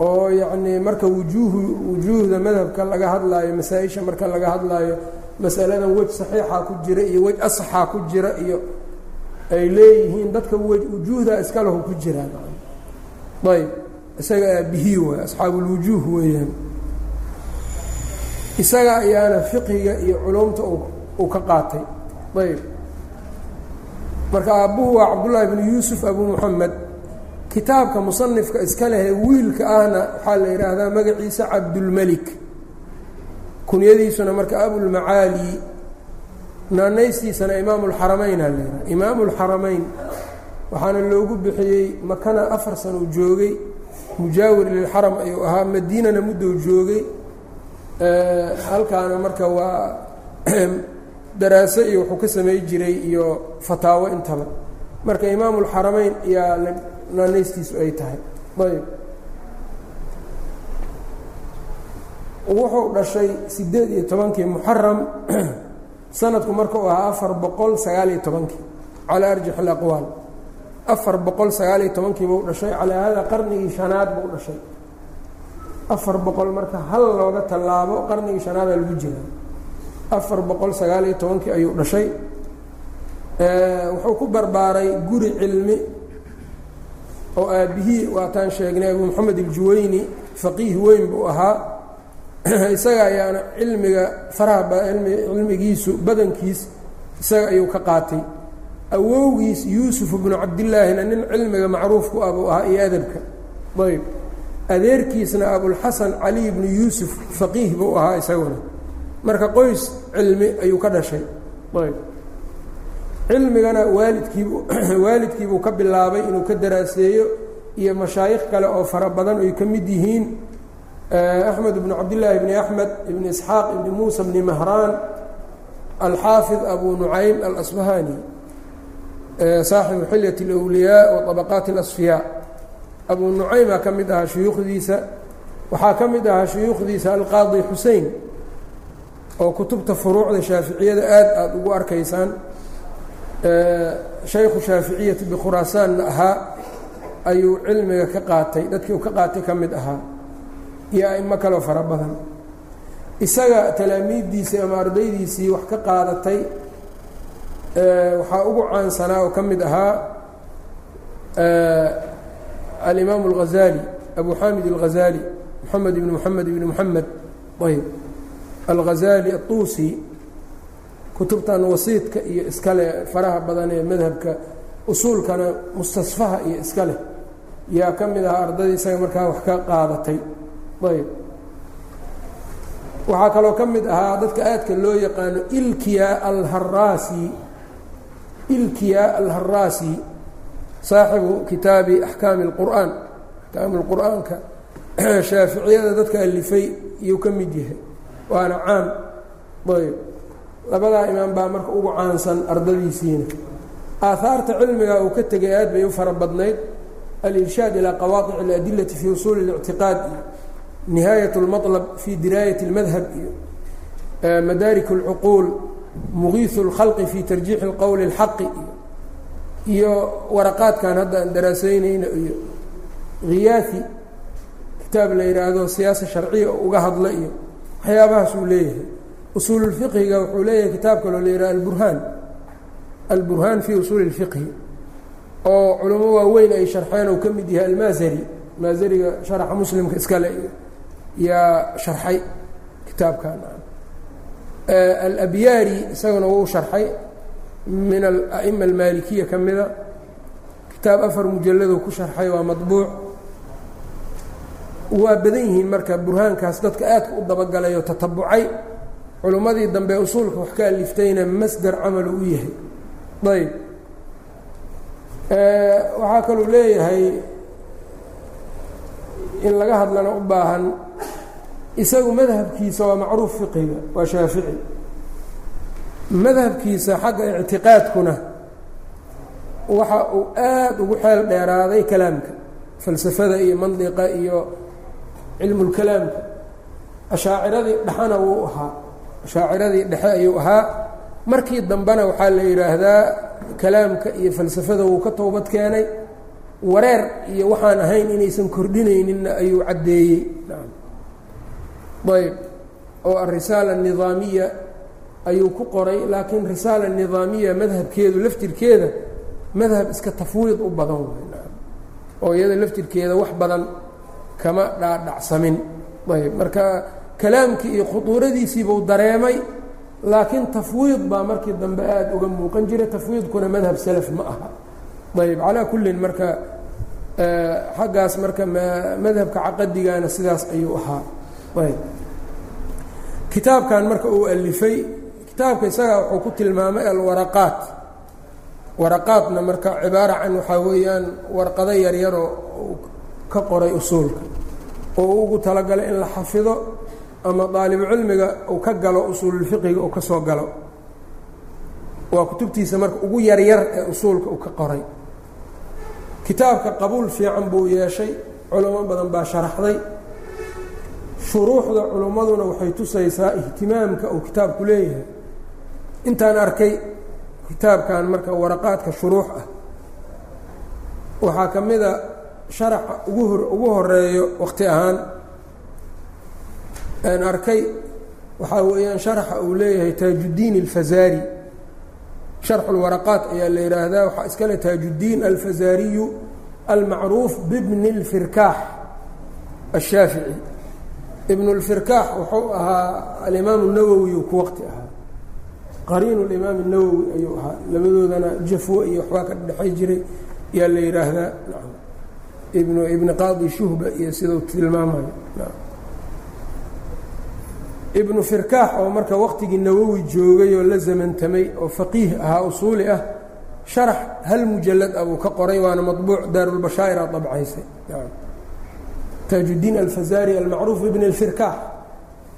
oo yacnii marka wujuuhu wujuuhda madhabka laga hadlaayo masaa-isha marka laga hadlaayo masaladan wej saxiixa ku jira iyo wej asaxa ku jira iyo ay leeyihiin dadka iska lahu ku jiraan. Ayb isaga aabihii waay asxaabulwujuuh weeyaan isaga ayaana fiqiga iyo culumta uu ka qaatay. Ayb. Marka aabbuhu waa cabdullaahi bnu yuusuf abuu muxamed kitaabka musanifka iska lehe wiilka ahna waxaa la yidhaahdaa magaciisa cabdulmelik kunyadiisuna marka abulmacaali naanaystiisana imaamu lxaramayn aa la yidhaha imaamu lxaramayn waxaana loogu bixiyey makana afar sano joogay mujaawir lilxaram ayuu ahaa madiinana muddou joogay. Halkaana marka waa [CLEARS THROAT] daraaso iyo wuxuu ka samey jiray iyo fataawo intaba marka imaamu lxaramayn ayaa naanaystiisu ay tahay. Ayb wuxuu dhashay siddeed iyo tobankii muxaram [CLEARS THROAT] sanadku markuu ahaa afar boqol sagaaliyo tobankii calaa arjax alaqwaal afar boqol sagaaliyo tobankii buu dhashay calaa hada qarnigii shanaad buu dhashay. Afar boqol marka hal looga tallaabo qarnigii shanaadaa lagu jira afar boqol sagaaliyo tobankii ayuu dhashay. Wuxuu ku barbaaray guri cilmi oo aabbihii waataan sheegnay abu moxamed aljuwayni faqiih weyn buu ahaa [CLEARS THROAT] isaga ayaana cilmiga faraha cilmigiisu badankiis isaga ayuu ka qaatay. Awowgiis yuusuf bnu cabdillaahina nin cilmiga macruuf ku ah buu ahaa iyo adabka. Ayb adeerkiisna abulxasan cali bnu yuusuf faqiih buu ahaa isaguna. Marka qoys cilmi ayuu ka dhashay. Ayb cilmigana waalidkiibu [CLEARS THROAT] waalidkiibuu ka bilaabay inuu ka daraaseeyo iyo mashaayikh kale oo fara badan ay ka mid yihiin axmed bnu cabdillaahi bni axmed ibni isxaaq ibni muusa bni mahraan alxaafid abu nucaym alasbahani saaxibu xilyat اlwliyaa wa طabaqaat اlasfiyaa abu nucaymaa ka mid ahaa shuyuukhdiisa waxaa ka mid ahaa shuyuukhdiisa alqaadi xusein oo kutubta furuucda shaaficiyada aad aada ugu arkaysaan shaykhu shaaficiyati bikhuraasaanna ahaa ayuu cilmiga ka qaatay dadkii uu ka qaatay ka mid ahaa iyo aimo kaloo fara badan isaga talaamiiddiisii ama ardaydiisii wax ka qaadatay waxaa ugu caansanaa oo ka mid ahaa alimaamu اlghazali abu xamid اlghazali moxamed ibn moxamed ibn moxamed ayb alghazali aلطuusi kutubtan wasiidka iyo iska leh faraha badan ee madhabka usuulkana mustasfaha iyo iska leh yaa ka mid ahaa ardadii isaga markaa wax ka qaadatay ayb waxaa kaloo ka mid ahaa dadka aadka loo yaqaano ilkiya alharaasi ilkiya alharaasi saaxibu kitaabi axkaami اlqur'aan axkaami اlqur'aanka [CLEARS THROAT] shaaficiyada dadka alifay iyuu ka mid yahay waana caan ayb labadaa imaam baa marka ugu caansan ardadiisiina aahaarta cilmiga uu ka tegay aad bay u fara badnayd alirshaad ilaa qawaaic اladilati fi usuuli اlictiqaad iyo nihaayat اlmaطlb fi diraayat اlmadhab iyo madaarik اlcuquul mugiiثu اlkhalqi fi tarjiixi اlqowli اlxaqi iyo waraqaadkan hadda aan daraasaynayna iyo khiyaai kitaab la yidhaahdo siyaasa sharciya oo uga hadla iyo waxyaabahaas uu leeyahay usuululfiqhiga wuxuu leeyahay kitaab kaloo la yidhaha alburhaan alburhaan fii usuuli اlfiqhi oo culamo waaweyn ay sharxeen uu ka mid yahay almaazari maazariga sharaxa muslimka iskale yaa sharxay kitaabkan alabyaari isaguna wuu sharxay min ala'ima almaalikiya ka mida. Kitaab afar mujalado ku sharxay waa maطbuuc waa badan yihiin marka burhaankaas dadka aadka u dabagalay oo tatabucay. Culummadii dambe usuulka wax ka aliftayna masder camalu u yahay. Ayb waxaa kaluu leeyahay in laga hadlana u baahan isagu madhabkiisa waa macruuf fiqiga waa shaafici. Madhabkiisa xagga ictiqaadkuna waxa uu aada ugu xeel dheeraaday kalaamka falsafada iyo mandiqa iyo cilmulkalaamka ashaaciradii dhexena wuu ahaa ashaaciradii dhexe ayuu ahaa. Markii dambena waxaa la yidhaahdaa kalaamka iyo falsafada wuu ka toobad keenay. Wareer iyo waxaan ahayn inaysan kordhinayninna ayuu caddeeyey ayb. Oo arisaala nidaamiya ayuu ku qoray laakiin risaala nidaamiya madhabkeedu laftirkeeda madhab iska tafwiid u badan oo iyada laftirkeeda wax badan kama dhaadhacsamin. Ayb. Marka kalaamkii iyo khuduuradiisiibuu dareemay laakiin tafwiid baa markii dambe aada uga muuqan jiray tafwiidkuna madhab salaf ma aha. Ayb. Calaa kullin marka xaggaas marka madhabka caqadigana sidaas ayuu ahaa kitaabkan marka uu alifay kitaabka isaga wuxuu ku tilmaamay alwaraqaat. Waraqaatna marka cibaara can waxaa weeyaan warqado yaryaroo ka qoray usuulka. Oo ugu talagalay in la xafido ama daalibu cilmiga uu ka galo usuululfiqiga uu ka soo galo. Waa kutubtiisa marka ugu yaryar ee usuulka uu ka qoray. Kitaabka qabuul fiican buu yeeshay culamo badan baa sharaxday shuruuxda culimmaduna waxay tusaysaa ihtimaamka uu kitaabku leeyahay. Intaan arkay kitaabkan marka waraqaadka shuruux ah waxaa ka mida sharaxa ugu hor ugu horeeyo waqti ahaan. Aan arkay waxaa weeyaan sharaxa uu leeyahay taajuddiin alfazaari. Sharxu lwaraqaat ayaa la yidhaahdaa waxaa iskale taajuddiin alfazaariyu almacruuf bibni اlfirkaax ashaafici ibn اlfirkaax wuxuu ahaa alimaam الnawowi uu ku waqti ahaa qariin اlimaam الnawowi ayuu ahaa labadoodana jafwo iyo waxbaa ka dhexay jiray ayaa la yidhaahdaa ibnu ibni qaadi shuhba iyo sidau tilmaamayo ibnu firkaax oo marka waqtigii nawowi joogay oo la zamantamay oo faqiih ahaa usuuli ah sharax hal mujalad ah buu ka qoray waana maطbuuc daarulbashaa'ira dabcaysay taajuddiin alfazaari almacruuf ibn اlfirkaax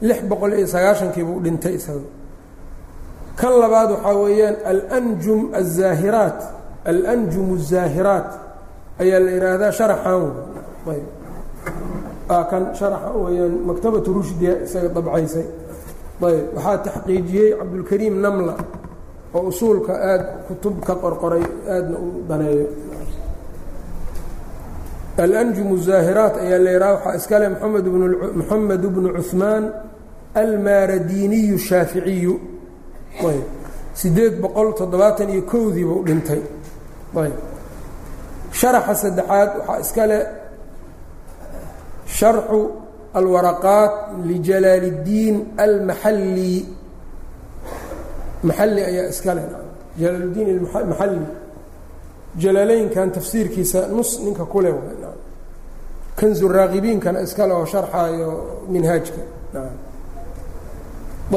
lix boqol iyo sagaashankii buu dhintay isaga kan labaad waxaa weeyaan alanjum aلzaahiraat alanjum الzaahiraat ayaa la yidhaahdaa sharaxan ayb kan sharaxa weyaan maktabatu rushdiya isaga dabcaysay ayb waxaa taxqiijiyey cabdulkariim namla oo usuulka aada kutub ka qorqoray aadna u daneeyo alanjumu zaahiraat ayaa leeraa waxaa iskale mxamed bnu cuثmaan almaaradiiniyu shaaficiyu. Sideed boqol toddobaatan iyo kowdii buu dhintay. Ayb sharaxa saddexaad waxaa iska le sharxu alwaraqaat lijalaal اddiin maxalli ayaa iska le jalaaldiin amaxalli jalaaleynkan tafsiirkiisa nus ninka kule kanzu raaqibiinkana iskale oo sharxaayo minhaajka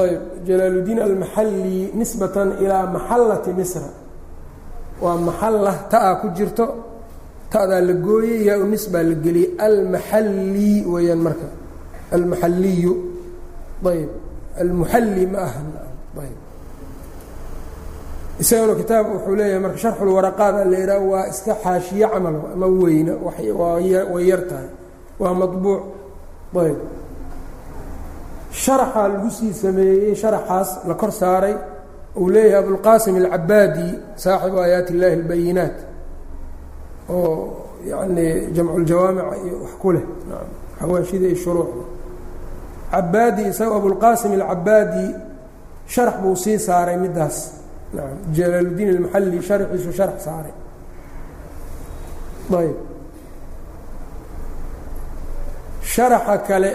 ayb jalaaluddiin almaxalli nisbatan ilaa maxallati misra. Waa maxalla ta-a ku jirto ta'daa la gooyey yaa u nisbaa la geliyey almaxalli weeyaan marka. Almaxalliyu ayb almuxalli ma aha isagana kitaab wuxuu leeyahay marka sharxulwaraqaad a laidhaah waa iska xaashiye camal ma weyna way yar tahay waa mabuuc ayb. Sharaxa lagu sii sameeyey sharaxaas la kor saaray uu leeyahay abulqaasim alcabaadi saaxibu aayaat illaahi albayinaat oo yanii jamculjawaamica iyo wax ku leh. Xawaashida iyo shuruucda cabaadi isaga abulqaasim alcabaadi sharax buu sii saaray middaas jalaaluddiin almaxalli sharxiisu sharx saaray ayb sharaxa kale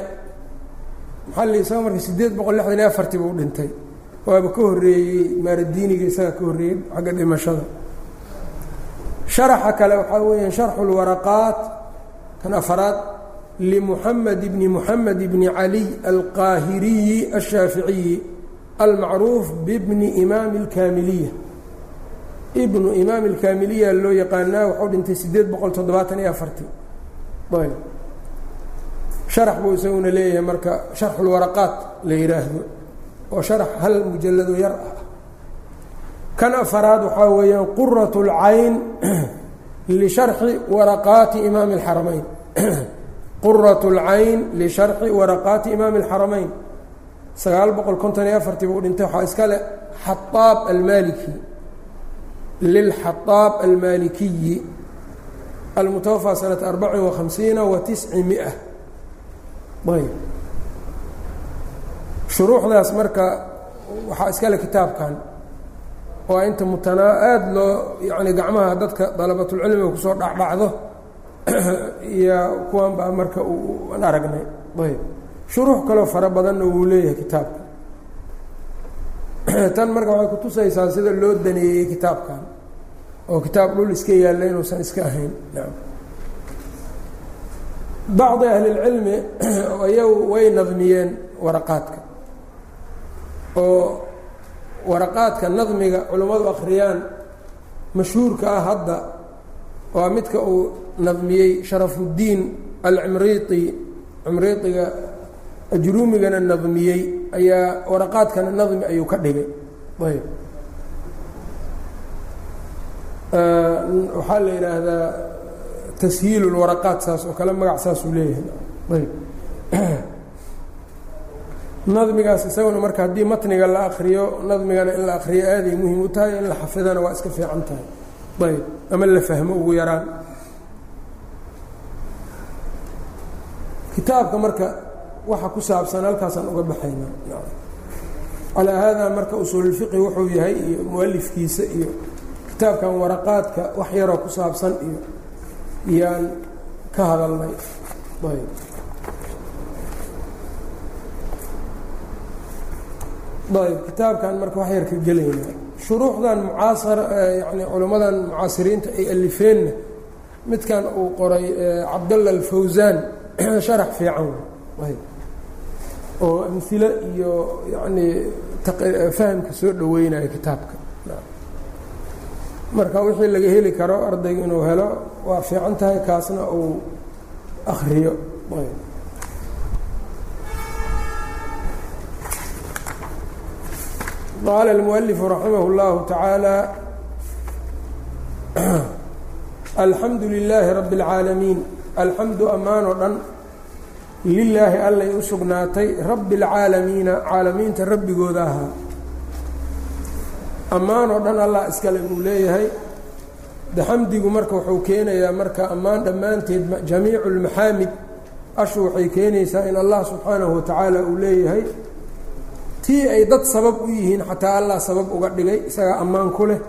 maxalli isaga marka siddeed boqol lixdan iyo afartii buu dhintay waaba ka horreeyey maaradiiniga isaga ka horreeyey xagga dhimashada sharaxa kale waxaa weeyaan sharxu lwaraqaat kan afaraad limuxamed bni muxamed bni caliy alqaahiriyi ashaaficiyi almacruuf bibni imaami اlkaamiliya ibnu imaam اlkaamiliya loo yaqaanaa wuxuu dhintay siddeed boqol toddobaatan iyo afartii ayb sharax buu isaguna leeyahay marka sharxu lwaraqaat la yidhaahdo oo sharax hal mujallado yar ah kan afaraad waxaa weeyaan qurat اlcayn lisharxi waraqaati imaami اlxaramayn qurat اlcayn lisharxi waraqaati imaami اlxaramayn sagaal boqol konton iyo afartii buu dhintay. Waxaa iska le xaaab almaliki lilxaaab almalikiyi almutawafaa sanata arbacin وahamsiina wa tisci mia ayb shuruuxdaas marka waxaa iska le kitaabkan. Waa inta mutanaa aada loo yani gacmaha dadka dalabatulcilmiga ku soo dhacdhacdo. [COUGHS] Iyo kuwan baa marka aan aragnay. Ayb shuruux kaloo fara badanna wuu leeyahay kitaabka. [CLEARS THROAT] Tan marka waxay kutusaysaa sida loo daneeyey kitaabkan oo kitaab dhul iska yaalla inuusan iska ahayn. Bacdi ahlilcilmi [CLEARS THROAT] iyagu way nadmiyeen waraqaadka oo waraqaadka nadmiga culummadu akhriyaan mashhuurka ah hadda waa midka uu nadmiyey sharafuuddiin alcimriiti cimriitiga ajruumigana nadmiyey ayaa waraqaadkana nadmi ayuu ka dhigay. Ayb. Waxaa la yidhaahdaa tashiil اlwaraqaat saas oo kale magac saasuu leeyahay. Ayb. [CLEARS THROAT] Nadmigaas isaguna marka haddii matniga la akriyo nadmigana in la akriyo aaday muhiim u tahay in la xafidana waa iska fiican tahay. Ayb. Ama la fahmo ugu yaraan. Kitaabka marka waxa ku saabsan halkaasaan uga baxayna. Calaa haadaa marka usuululfiqi wuxuu yahay iyo mualifkiisa iyo kitaabkan waraqaadka wax yaroo ku saabsan iyo iyaan ka hadalnay. Ayb. Ayb kitaabkan marka wax yar ka gelayna. Shuruuxdan mucaasar yani culimmadan mucaasiriinta ay alifeenna midkan uu qoray cabdalla alfawsaan [CLEARS THROAT] sharax fiican. Ayb oo amhilo iyo yacnii fahamka soo dhoweynayo kitaabka marka wixii laga heli karo ardayga inuu helo waa fiican tahay kaasna uu akriyo qaala اlmualifu raximah اllahu tacaala [CLEARS THROAT] alxamdu lilaahi rabbi اlcaalamiin alxamdu ammaan oo dhan lilaahi allay u sugnaatay rabbi اlcaalamiina caalamiinta rabbigooda ahaa. Ammaan oo dhan allah iskale buu leeyahay. De xamdigu marka wuxuu keenayaa marka ammaan dhammaanteed jamiicu اlmaxaamid ashu waxay keenaysaa in allah subxaanahu watacaala uu leeyahay. Tii ay dad sabab u yihiin xataa allah sabab uga dhigay isagaa ammaan ku leh.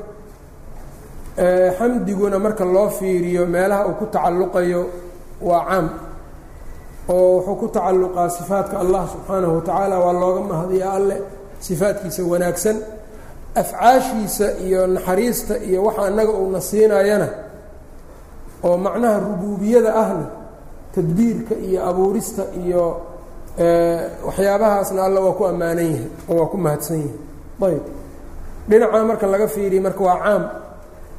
Xamdiguna marka loo fiiriyo meelaha uu ku tacalluqayo waa caam oo wuxuu ku tacalluqaa sifaadka allah subxaanahu watacaala waa looga mahadiya alle sifaadkiisa wanaagsan afcaashiisa iyo naxariista iyo waxa annaga uuna siinayana oo macnaha rubuubiyada ahna tadbiirka iyo abuurista iyo waxyaabahaasna alla waa ku ammaanan yahay oo waa ku mahadsan yahay. Ayb dhinaca marka laga fiiriya marka waa caam.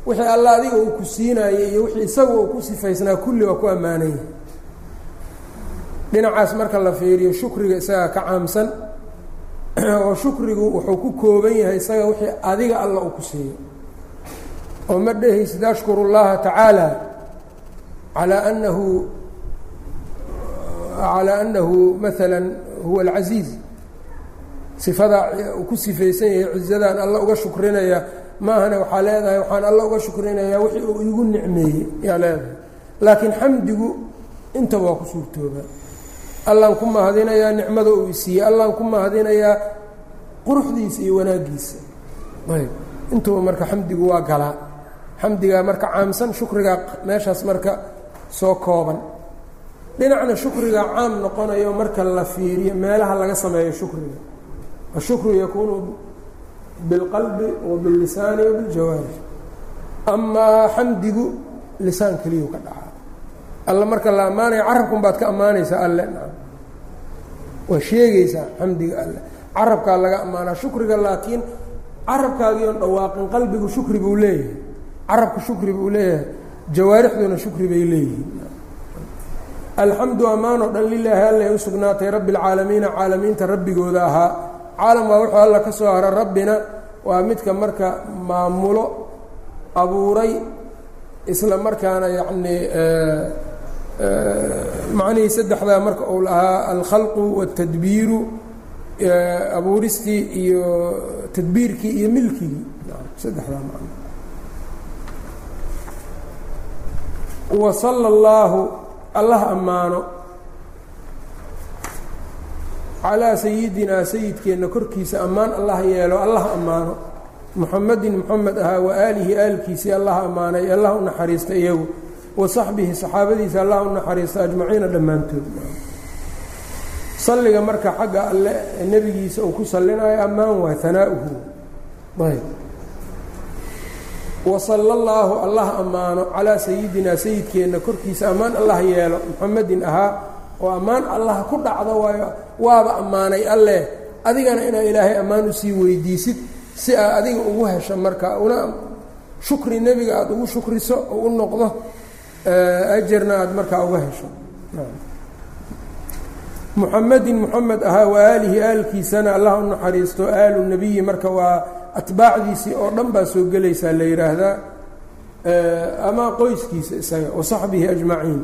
Wixii alla adiga uu ku siinayay iyo wixii isaga uu ku sifaysnaa kulli waa ku ammaanan yahay dhinacaas marka la fiiriyo shukriga isagaa ka caamsan [CLEARS THROAT] oo shukrigu wuxuu ku kooban yahay isaga wixii adiga alla uu ku siiyo. Oo ma dhehaysid ashkuru اllaha tacaala calaa anahu calaa anahu maala huwa alcasiiz sifadaa uu ku sifaysan yahay cizadan alla uga shukrinaya maahane waxaa leedahay waxaan alla uga shukrinayaa wixii uu igu nicmeeyey yaa leedahay. Laakiin xamdigu intaba waa ku suurtooba allaan ku mahadinayaa nicmada uu isiiyey allaan ku mahadinayaa quruxdiisa iyo wanaaggiisa. Ayb. Intuba marka xamdigu waa galaa xamdigaa marka caamsan shukrigaa meeshaas marka soo kooban. Dhinacna shukrigaa caam noqonayo marka la fiiriyo meelaha laga sameeyo shukriga. Ashukru yakuunu bilqalbi wa billisaani wa biljawaarih amaa xamdigu lisaan keliyuu ka dhacaa. Alla marka la ammaanaya carabkun baad ka ammaanaysaa alle waa sheegaysaa xamdiga alle. Carabkaa laga ammaanaa shukriga laakiin carabkaagiion dhawaaqin qalbigu shukri buu leeyahay. Carabku shukri buu leeyahay. Jawaarixduna shukri bay leeyihiin. Alxamdu ammaan oo dhan lilaahi allay u sugnaatay rabbi اlcaalamiina caalamiinta rabbigooda ahaa. Caalam waa wuxuu alla ka soo hara rabbina waa midka marka maamulo abuuray isla markaana yacnii macnihii saddexdaa marka uu lahaa alkhalqu waاtadbiiru abuuristii iyo tadbiirkii iyo milkigii saddexdaa macno. Wasala اllaahu allah ammaano calaa sayidinaa sayidkeenna korkiisa ammaan allah yeelo allah ammaano. Muxamedin moxamed ahaa wa aalihi aalkiisii allah ammaanay allah u naxariista iyagu wa saxbihi saxaabadiisa allah u naxariista ajmaciina dhammaantood. Salliga marka xagga alle nebigiisa uu ku sallinayo ammaan waa hanaa'uhu ayb. Wasala allaahu allah ammaano calaa sayidinaa sayidkeenna korkiisa ammaan allah yeelo muxamedin ahaa oo ammaan allah ku dhacdo waayo waaba ammaanay alleh adigana inaa ilaahay ammaan u sii weydiisid si aa adiga ugu hesho marka una shukri nebiga aada ugu shukriso oo u noqdo ajarna aada markaa uga hesho. Muxamedin muxamed ahaa wa aalihi aalkiisana allah u naxariisto aalu nebiyi marka waa atbaacdiisii oo dhan baa soo gelaysaa la yidhaahdaa ama qoyskiisa isaga wa saxbihi ajmaciin.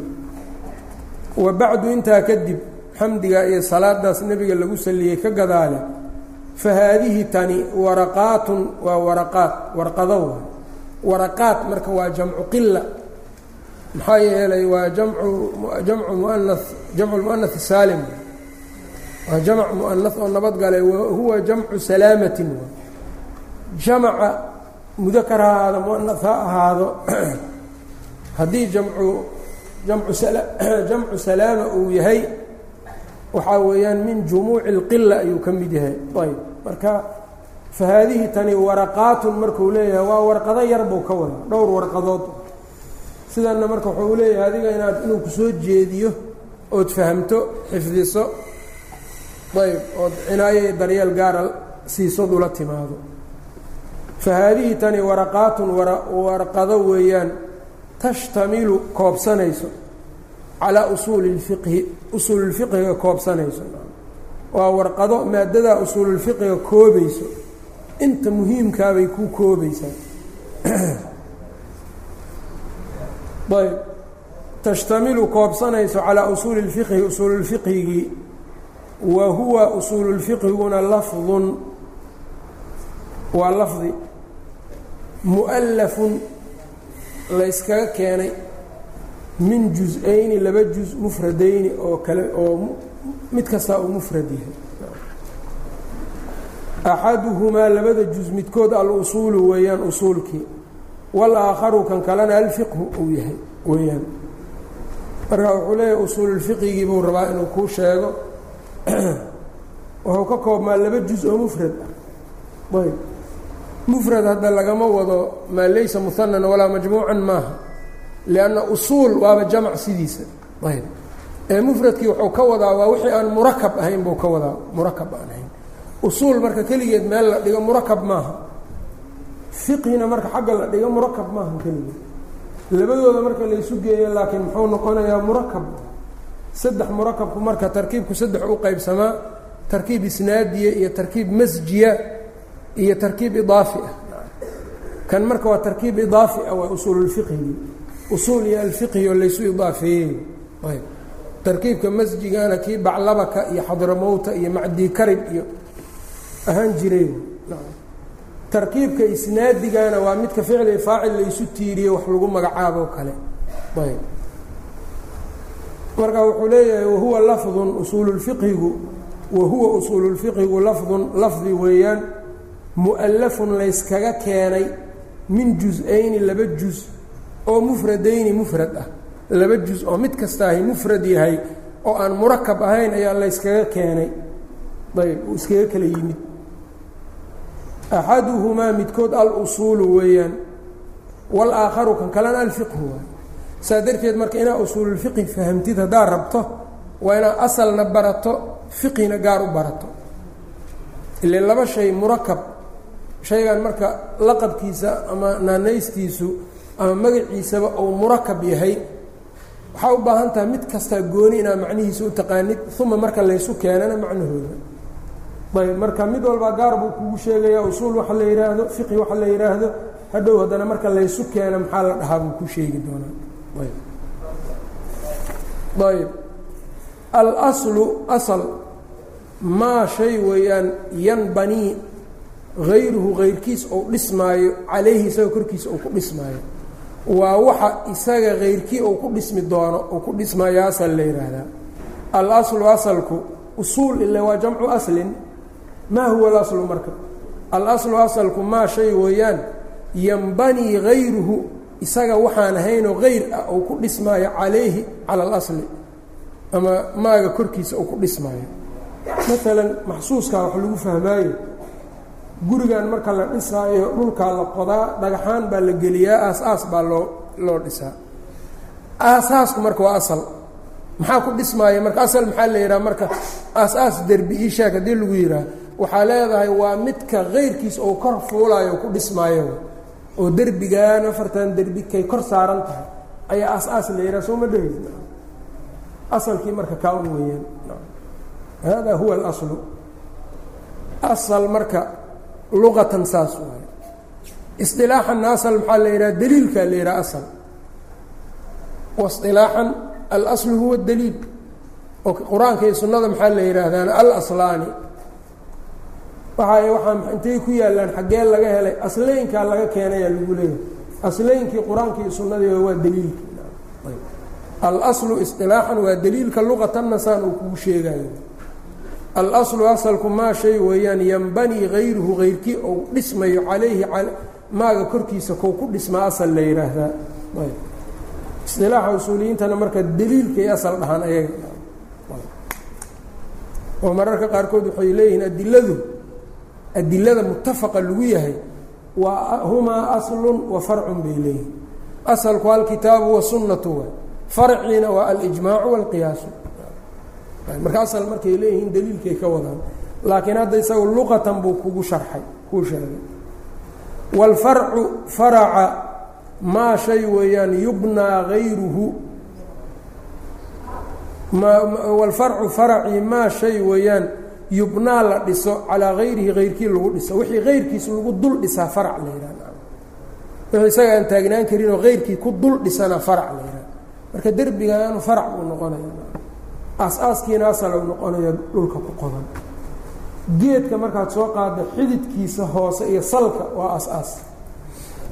Wa bacdu intaa kadib xamdiga iyo salaadaas nebiga lagu saliyey ka gadaale fa haadihi tani waraqaatun waa waraqaat warqado waraqaat marka waa jamcu qila maxaa yeelay waa jamcu muana saalim. Waa jamc mu'anath oo nabadgalay huwa jamcu salaamatin. Jamaca mudakar ha ahaado mu'anath ha ahaado haddii jamcu [CLEARS THROAT] jamcu salaama uu yahay waxaa weeyaan min jumuuci اlqila ayuu ka mid yahay. Ayb marka fa haadihi tani waraqaatun markuu leeyahay waa warqado yar buu ka wada dhowr warqadood sidanna marka wuxuu leeyahay adiga inaad inuu ku soo jeediyo ood fahamto xifdiso ayb ood cinaayo daryeel gaara siisood ula timaado. Fa haadihi tani waraqaatun warqado weeyaan tashtamilu koobsanayso calaa usuuli اlfiqhi usuululfiqhiga koobsanayso. Waa warqado maadadaa usuululfiqhiga koobayso inta muhiimkaabay ku koobaysaa [CLEARS THROAT] ayb tashtamilu koobsanayso calaa usuuli اlfiqhi usuululfiqhigii wa huwa usuululfiqhiguna lafdun waa lafdi mu'allafun layskaga keenay min juz-ayni laba juz mufradayni oo kale oo mid kastaa uu mufrad yahay. Axaduhumaa labada juz midkood al-usuulu weeyaan usuulkii wal-aakharu kan kalena alfiqhu uu yahay weeyaan marka wuxuu leeyahay usuululfiqigii buu rabaa inuu kuu sheego wuxuu ka koobmaa laba juz oo mufrad ah ayb mufrad hadda lagama wado maa laysa muhanan walaa majmuucan maaha lianna usuul waaba jamac sidiisa ayb ee mufradkii wuxuu ka wadaa waa wixii aan murakab ahayn buu ka wadaa murakab aan ahayn usuul marka keligeed meel la dhigo murakab maaha fiqhina marka xagga la dhigo murakab maaha keligeed labadooda marka laysu geeyo laakiin muxuu noqonayaa murakab saddex murakabku marka tarkiibku saddex u qaybsamaa tarkiib isnaadiya iyo tarkiib masjiya iyo tarkiib idaafi ah. Kan marka waa tarkiib idaafi ah waa usuululfiqhigi usuul iyo alfiqhi oo laysu idaafeeyey ayb. Tarkiibka masjigana kii baclabaka iyo xadramowta iyo macdii karib iyo ahaan jiray tarkiibka isnaadigana waa midka ficli faacil laysu tiiriye wax lagu magacaabo kale. Ayb. Marka wuxuu leeyahay wahuwa lafdun usuululfiqhigu wahuwa usuululfiqhigu lafdun lafdi weeyaan mu'allafun layskaga keenay min juz-ayni laba juz oo mufradayni mufrad ah. Laba juz oo mid kastaahi mufrad yahay oo aan murakab ahayn ayaa layskaga keenay. Ayb uu iskaga kala yimid axaduhumaa midkood al-usuulu weeyaan wal-aakharu kan kalena alfiqhu waay saa darteed marka inaa usuululfiqhi fahamtid haddaad rabto waa inaad asalna barato fiqhina gaar u barato ile laba shay murakab shaygan marka laqabkiisa ama naanaystiisu ama magaciisaba uu murakab yahay waxaa u baahan tahay mid kastaa gooni inaa macnihiisa u taqaanid uma marka laysu keenana macnahooda ayb marka mid walbaa gaar buu kugu sheegaya usuul waxa la yidhaahdo fiqhi waxa la yidhaahdo hadhow haddana marka laysu keeno maxaa la dhahaa buu ku sheegi doonaa. Ayb alaslu asal maa shay weeyaan yanbanii hayruhu hayrkiis ou dhismaayo calayhi isaga korkiisa uu ku dhismaayo. Waa waxa isaga hayrkii uu ku dhismi doono uu ku dhismaayo asal la yidhaahdaa alaslu asalku usuul ile waa jamcu aslin maa huwa alaslu marka alaslu asalku maa shay weeyaan yanbanii hayruhu isaga waxaan ahaynoo hayr ah uu ku dhismaayo calayhi cala alasli ama maaga korkiisa uu ku dhismaayo maalan maxsuuskaa wax lagu fahmaayo gurigan marka la dhisaayo dhulkaa la qodaa dhagaxaan baa la geliyaa aas-aas baa loo loo dhisaa aasaasku marka waa asal maxaa ku dhismaaya marka asal maxaa la yidhaha marka aas-aas derbi iishaak haddii lagu yidhaah waxaa leedahay waa midka kayrkiisa oo kor fuulaayo oo ku dhismaayo. Oo derbigan afartan derbi kay kor saaran tahay. Ayaa aas-aas la yidhaha soo ma dhehaysa asalkii marka kaa un weeyaan hada huwa alaslu asal marka luqatan saas waayo isilaaxanna asal maxaa la yidhaha daliilkaa la yidhaha asal. Wasilaaxan alaslu huwa daliil. Oo qur'aanka iyo sunnada maxaa la yidhaahdaan alaslaani waxa waaa intay ku yaallaan xaggee laga helay asleynkaa laga keenayaa lagu leeyahay. Asleynkii qur'aanka iyo sunnadii waa daliilki alaslu isilaaxan waa daliilka luqatanna saan uu kugu sheegayo alaslu asalku maa shay weeyaan yanbanii hayruhu hayrkii ou dhismayo calayhi maaga korkiisa kou ku dhismaa asal la yidhaahdaa isilaaxa usuuliyiintana marka daliilkay asal dhahaan ayaga. Oo mararka qaarkood waxay leeyihiin adiladu adilada mutafaqa lagu yahay waa humaa aslun wa farcun bay leeyihiin asalku alkitaabu wasunnatu waay farciina waa alijmaacu waalqiyaasu marka asal markay leeyihiin daliilkay ka wadaan laakiin hadda isagu luqatan buu kugu sharxay kuu sheegay. Waalfarcu faraca maa shay weeyaan yubnaa hayruhu waalfarcu faracii maa shay weeyaan yubnaa la dhiso calaa hayrihi hayrkii lagu dhiso. Wixii hayrkiis lagu dul dhisaa farac la yidhaha wixii isaga aan taagnaan karinoo hayrkii ku dul dhisana farac la yidhaha marka derbigaanu farac buu noqonaya aas-aaskiina asal u noqonaya dhulka ku qodan. Geedka markaad soo qaadda xididkiisa hoose iyo salka waa as-aas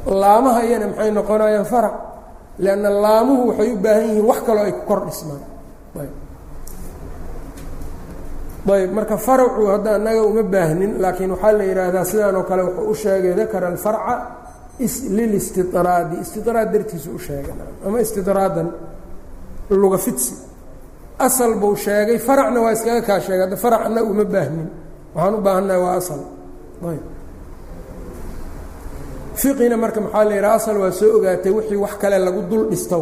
laamaha iyana maxay noqonayaan farac? Leanna laamuhu waxay u baahan yihiin wax kaloo ay ku kor dhismaan ayb marka farcu hadda annaga uma baahnin laakiin waxaa la yidhaahdaa sidaan oo kale wuxuu u sheegay dakara alfarca lilistidraadi. Istidraad dartiisu u sheegay ama istidraadan luga fidsi. Asal buu sheegay faracna waa iskaga kaa sheegay hadda farac annaga uma baahnin. Waxaan u baahannahay waa asal. Ayb. Fiqina marka maxaa la yidhaha asal waa soo ogaatay wixii wax kale lagu dul dhisto.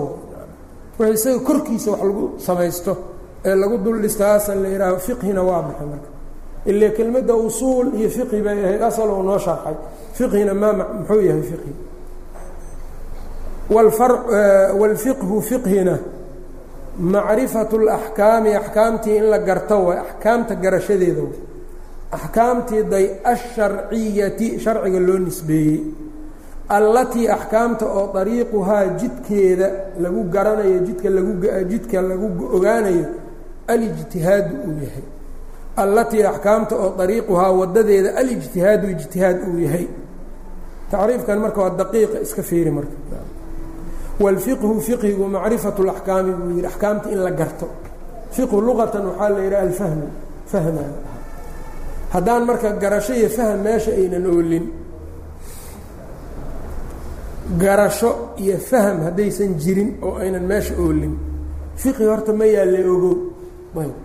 Wixii isaga korkiisa wax lagu samaysto ee lagu dul dhisto asal la yidhaaho fiqhina waa maxay marka? Ile kelmadda usuul iyo fiqhi bay ahayd asal uu noo sharxay. Fiqhina maa muxuu yahay fiqhi? Wاlfiqhu fiqhina. Macrifatu اlaxkaami axkaamtii in la garto way axkaamta garashadeeda way axkaamtii day asharciyati sharciga loo nisbeeyey. Allatii axkaamta oo dariiquhaa jidkeeda lagu garanayo jidka lagu jidka lagu ogaanayo alijtihaadu uu yahay. Allatii axkaamta oo dariiquhaa wadadeeda alijtihaadu ijtihaad uu yahay. Tacriifkan marka waa daqiiqa iska fiiri marka. Wاlfiqhu fiqhigu macrifatu اlaxkaami buu yihi axkaamta in la garto. Fiqhu luqatan waxaa la yidhaha alfahmu fahma. Haddaan marka garasho iyo fahm meesha aynan oolin garasho iyo fahm haddaysan jirin oo aynan meesha oolin fiqhi horta ma yaalla ogow ayb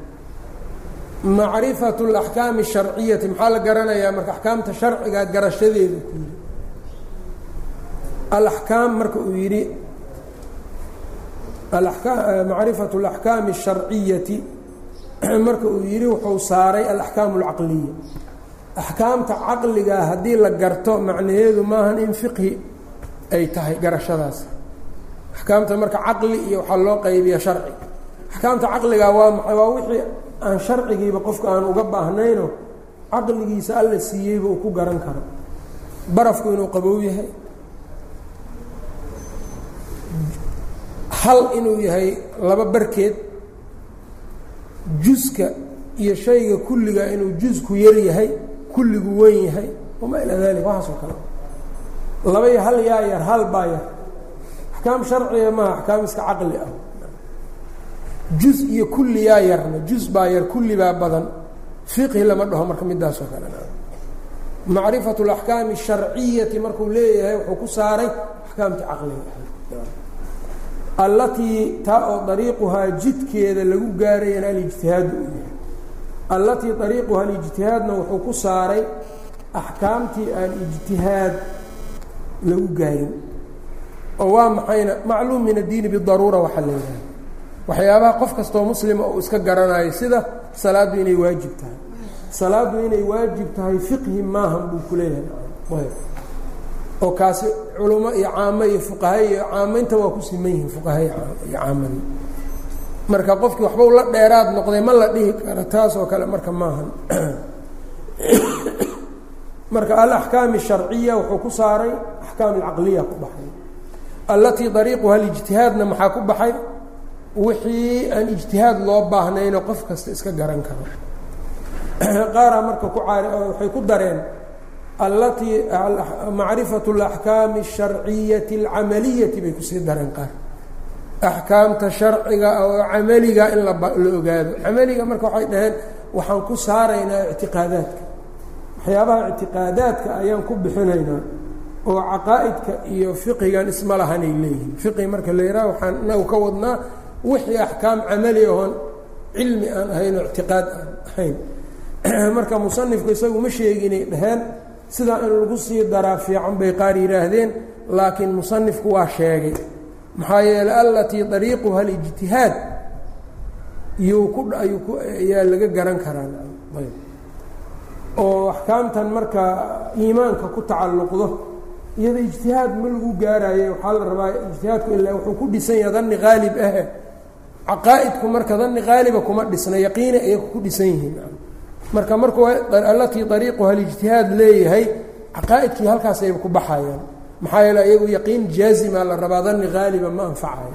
macrifatu اlaxkaami الsharciyati maxaa la garanayaa marka axkaamta sharciga garashadeeda ku yidhi alaxkaam marka uu yidhi macrifatu اlaxkaami الsharciyati [CLEARS THROAT] marka uu yidhi wuxuu saaray alaxkaam اlcaqliya axkaamta caqligaa haddii la garto macnaheedu maahan in fiqhi ay tahay garashadaas axkaamta marka caqli iyo waxaa loo qaybiya sharci axkaamta caqligaa waa maxay? Waa wixii aan sharcigiiba qofka aan uga baahnayno caqligiisa alla siiyeyba uu ku garan karo. Barafku inuu qabow yahay. Hal inuu yahay laba barkeed juska iyo shayga kulliga inuu jusku yar yahay kulligu weyn yahay wamaa ilaa dalik waxaasoo kale. Laba iyo hal yaa yar hal baa yar. Axkaam sharciga maaha axkaam iska caqli ah juz iyo kulliyaa yarna juz baa yar kullibaa badan. Fiqhi lama dhaho marka midaasoo kalena macrifatu alaxkaami asharciyati markuu leeyahay wuxuu ku saaray axkaamta caqliga. Allatii taa oo dariiquhaa jidkeeda lagu gaarayana alijtihaadu u yahay. Allatii dariiquha alijtihaadna wuxuu ku saaray axkaamtii aan ijtihaad lagu gaarin. Oo waa maxayna macluum min addiini bidaruura waxaa leeyahay waxyaabaha qof kastoo muslima uu iska garanayo sida salaaddu inay waajib tahay. Salaaddu inay waajib tahay fiqhi maahan buu ku leeyahay. Oo kaasi culummo iyo caamo iyo fuqaha iyo caamaynta waa ku siman yihiin fuqaha iyo caamadii marka qofkii waxbau la dheeraad noqday ma la dhihi karo taas oo kale marka maahan. [COUGHS] Marka alaxkaam الsharciya wuxuu ku saaray axkaam alcaqliya ku baxay. Allatii dariiquha alijtihaadna maxaa ku baxay wixii aan ijtihaad loo baahnayno qof kasta iska garan karo. Qaaraa marka ku caari waxay ku dareen allatii macrifatu alaxkaami asharciyati alcamaliyati bay ku sii dareen qaar. Axkaamta sharciga oo camaliga in lala ogaado. Camaliga marka waxay dhaheen waxaan ku saaraynaa ictiqaadaadka. Waxyaabaha ictiqaadaadka ayaan ku bixinaynaa oo caqaa'idka iyo fiqigan isma lahanay leeyihiin fiqi marka la yidhaha waxaan inagu ka wadnaa wixii axkaam camali ahoon cilmi aan ahayn oo ictiqaad aan ahayn. [CLEARS THROAT] Marka musanifku isagu ma sheeginay dhaheen sidaa in lagu sii daraa fiican bay qaar yidhaahdeen laakiin musanifku waa sheegay. Maxaa yeeley allatii dariiquha alijtihaad iyuu ku ayuu ku ayaa laga garan karaa. Ayb. Oo axkaamtan marka iimaanka ku tacalluqdo iyada ijtihaad ma lagu gaarayo waxaa la rabaa ijtihaadku ilaa wuxuu ku dhisan yaha danni qaalib ahe caqaa'idku marka danni qaaliba kuma dhisna yaqiini ayay ku dhisan yihiin. Marka markuu allatii dariiquha alijtihaad leeyahay caqaa'idkii halkaasayba ku baxayaan. Maxaa yeele iyagu yaqiin jaazima la rabaa danni qaaliba ma anfacayo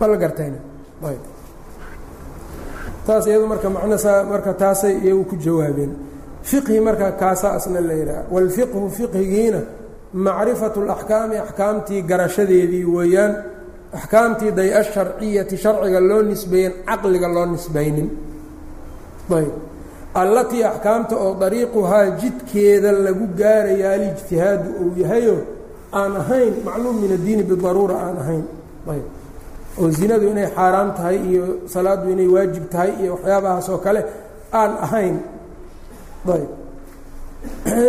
ma la gartayna. Ayb. Taas iyadu marka macnasaa marka taasay iyagu ku jawaabeen. Fiqhi marka kaasaa asna la yidhaha. Wاlfiqhu fiqhigiina macrifatu اlaxkaami axkaamtii garashadeedii weeyaan axkaamtii day asharciyati sharciga loo nisbeeyen caqliga loo nisbaynin. Ayb. Allatii axkaamta oo dariiquhaa jidkeeda lagu gaaraya alijtihaadu uu yahayo aan ahayn macluum min addiini bidaruura aan ahayn. Ayb. Oo zinadu inay xaaraam tahay iyo salaaddu inay waajib tahay iyo waxyaabahaas oo kale aan ahayn. Ayb.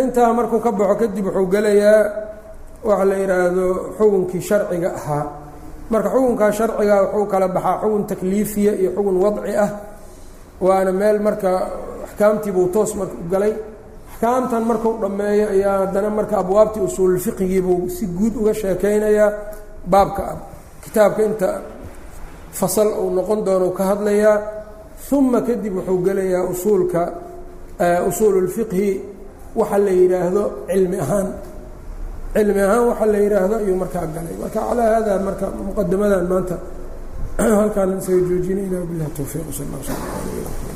Intaa markuu ka baxo kadib wuxuu gelayaa waxa la yidhaahdo xukunkii sharciga ahaa marka xukunkaa sharciga wuxuu kala baxaa xukun takliifiya iyo xukun wadci ah waana meel marka axkaamtiibuu toos marka u galay. Axkaamtan markuu dhammeeyo ayaa haddana marka abwaabtii usuululfiqigiibuu si guud uga sheekaynayaa baabka kitaabka inta fasal uu noqon doono ka hadlayaa uma kadib wuxuu gelayaa usuulka usuululfiqhi waxa la yidhaahdo cilmi ahaan cilmi ahaan waxa la yidhaahdo ayuu markaa galay marka calaa hada marka muqadamadan maanta [CLEARS THROAT] halkaan isaga joojinayna bilah towfiiq sal اl sl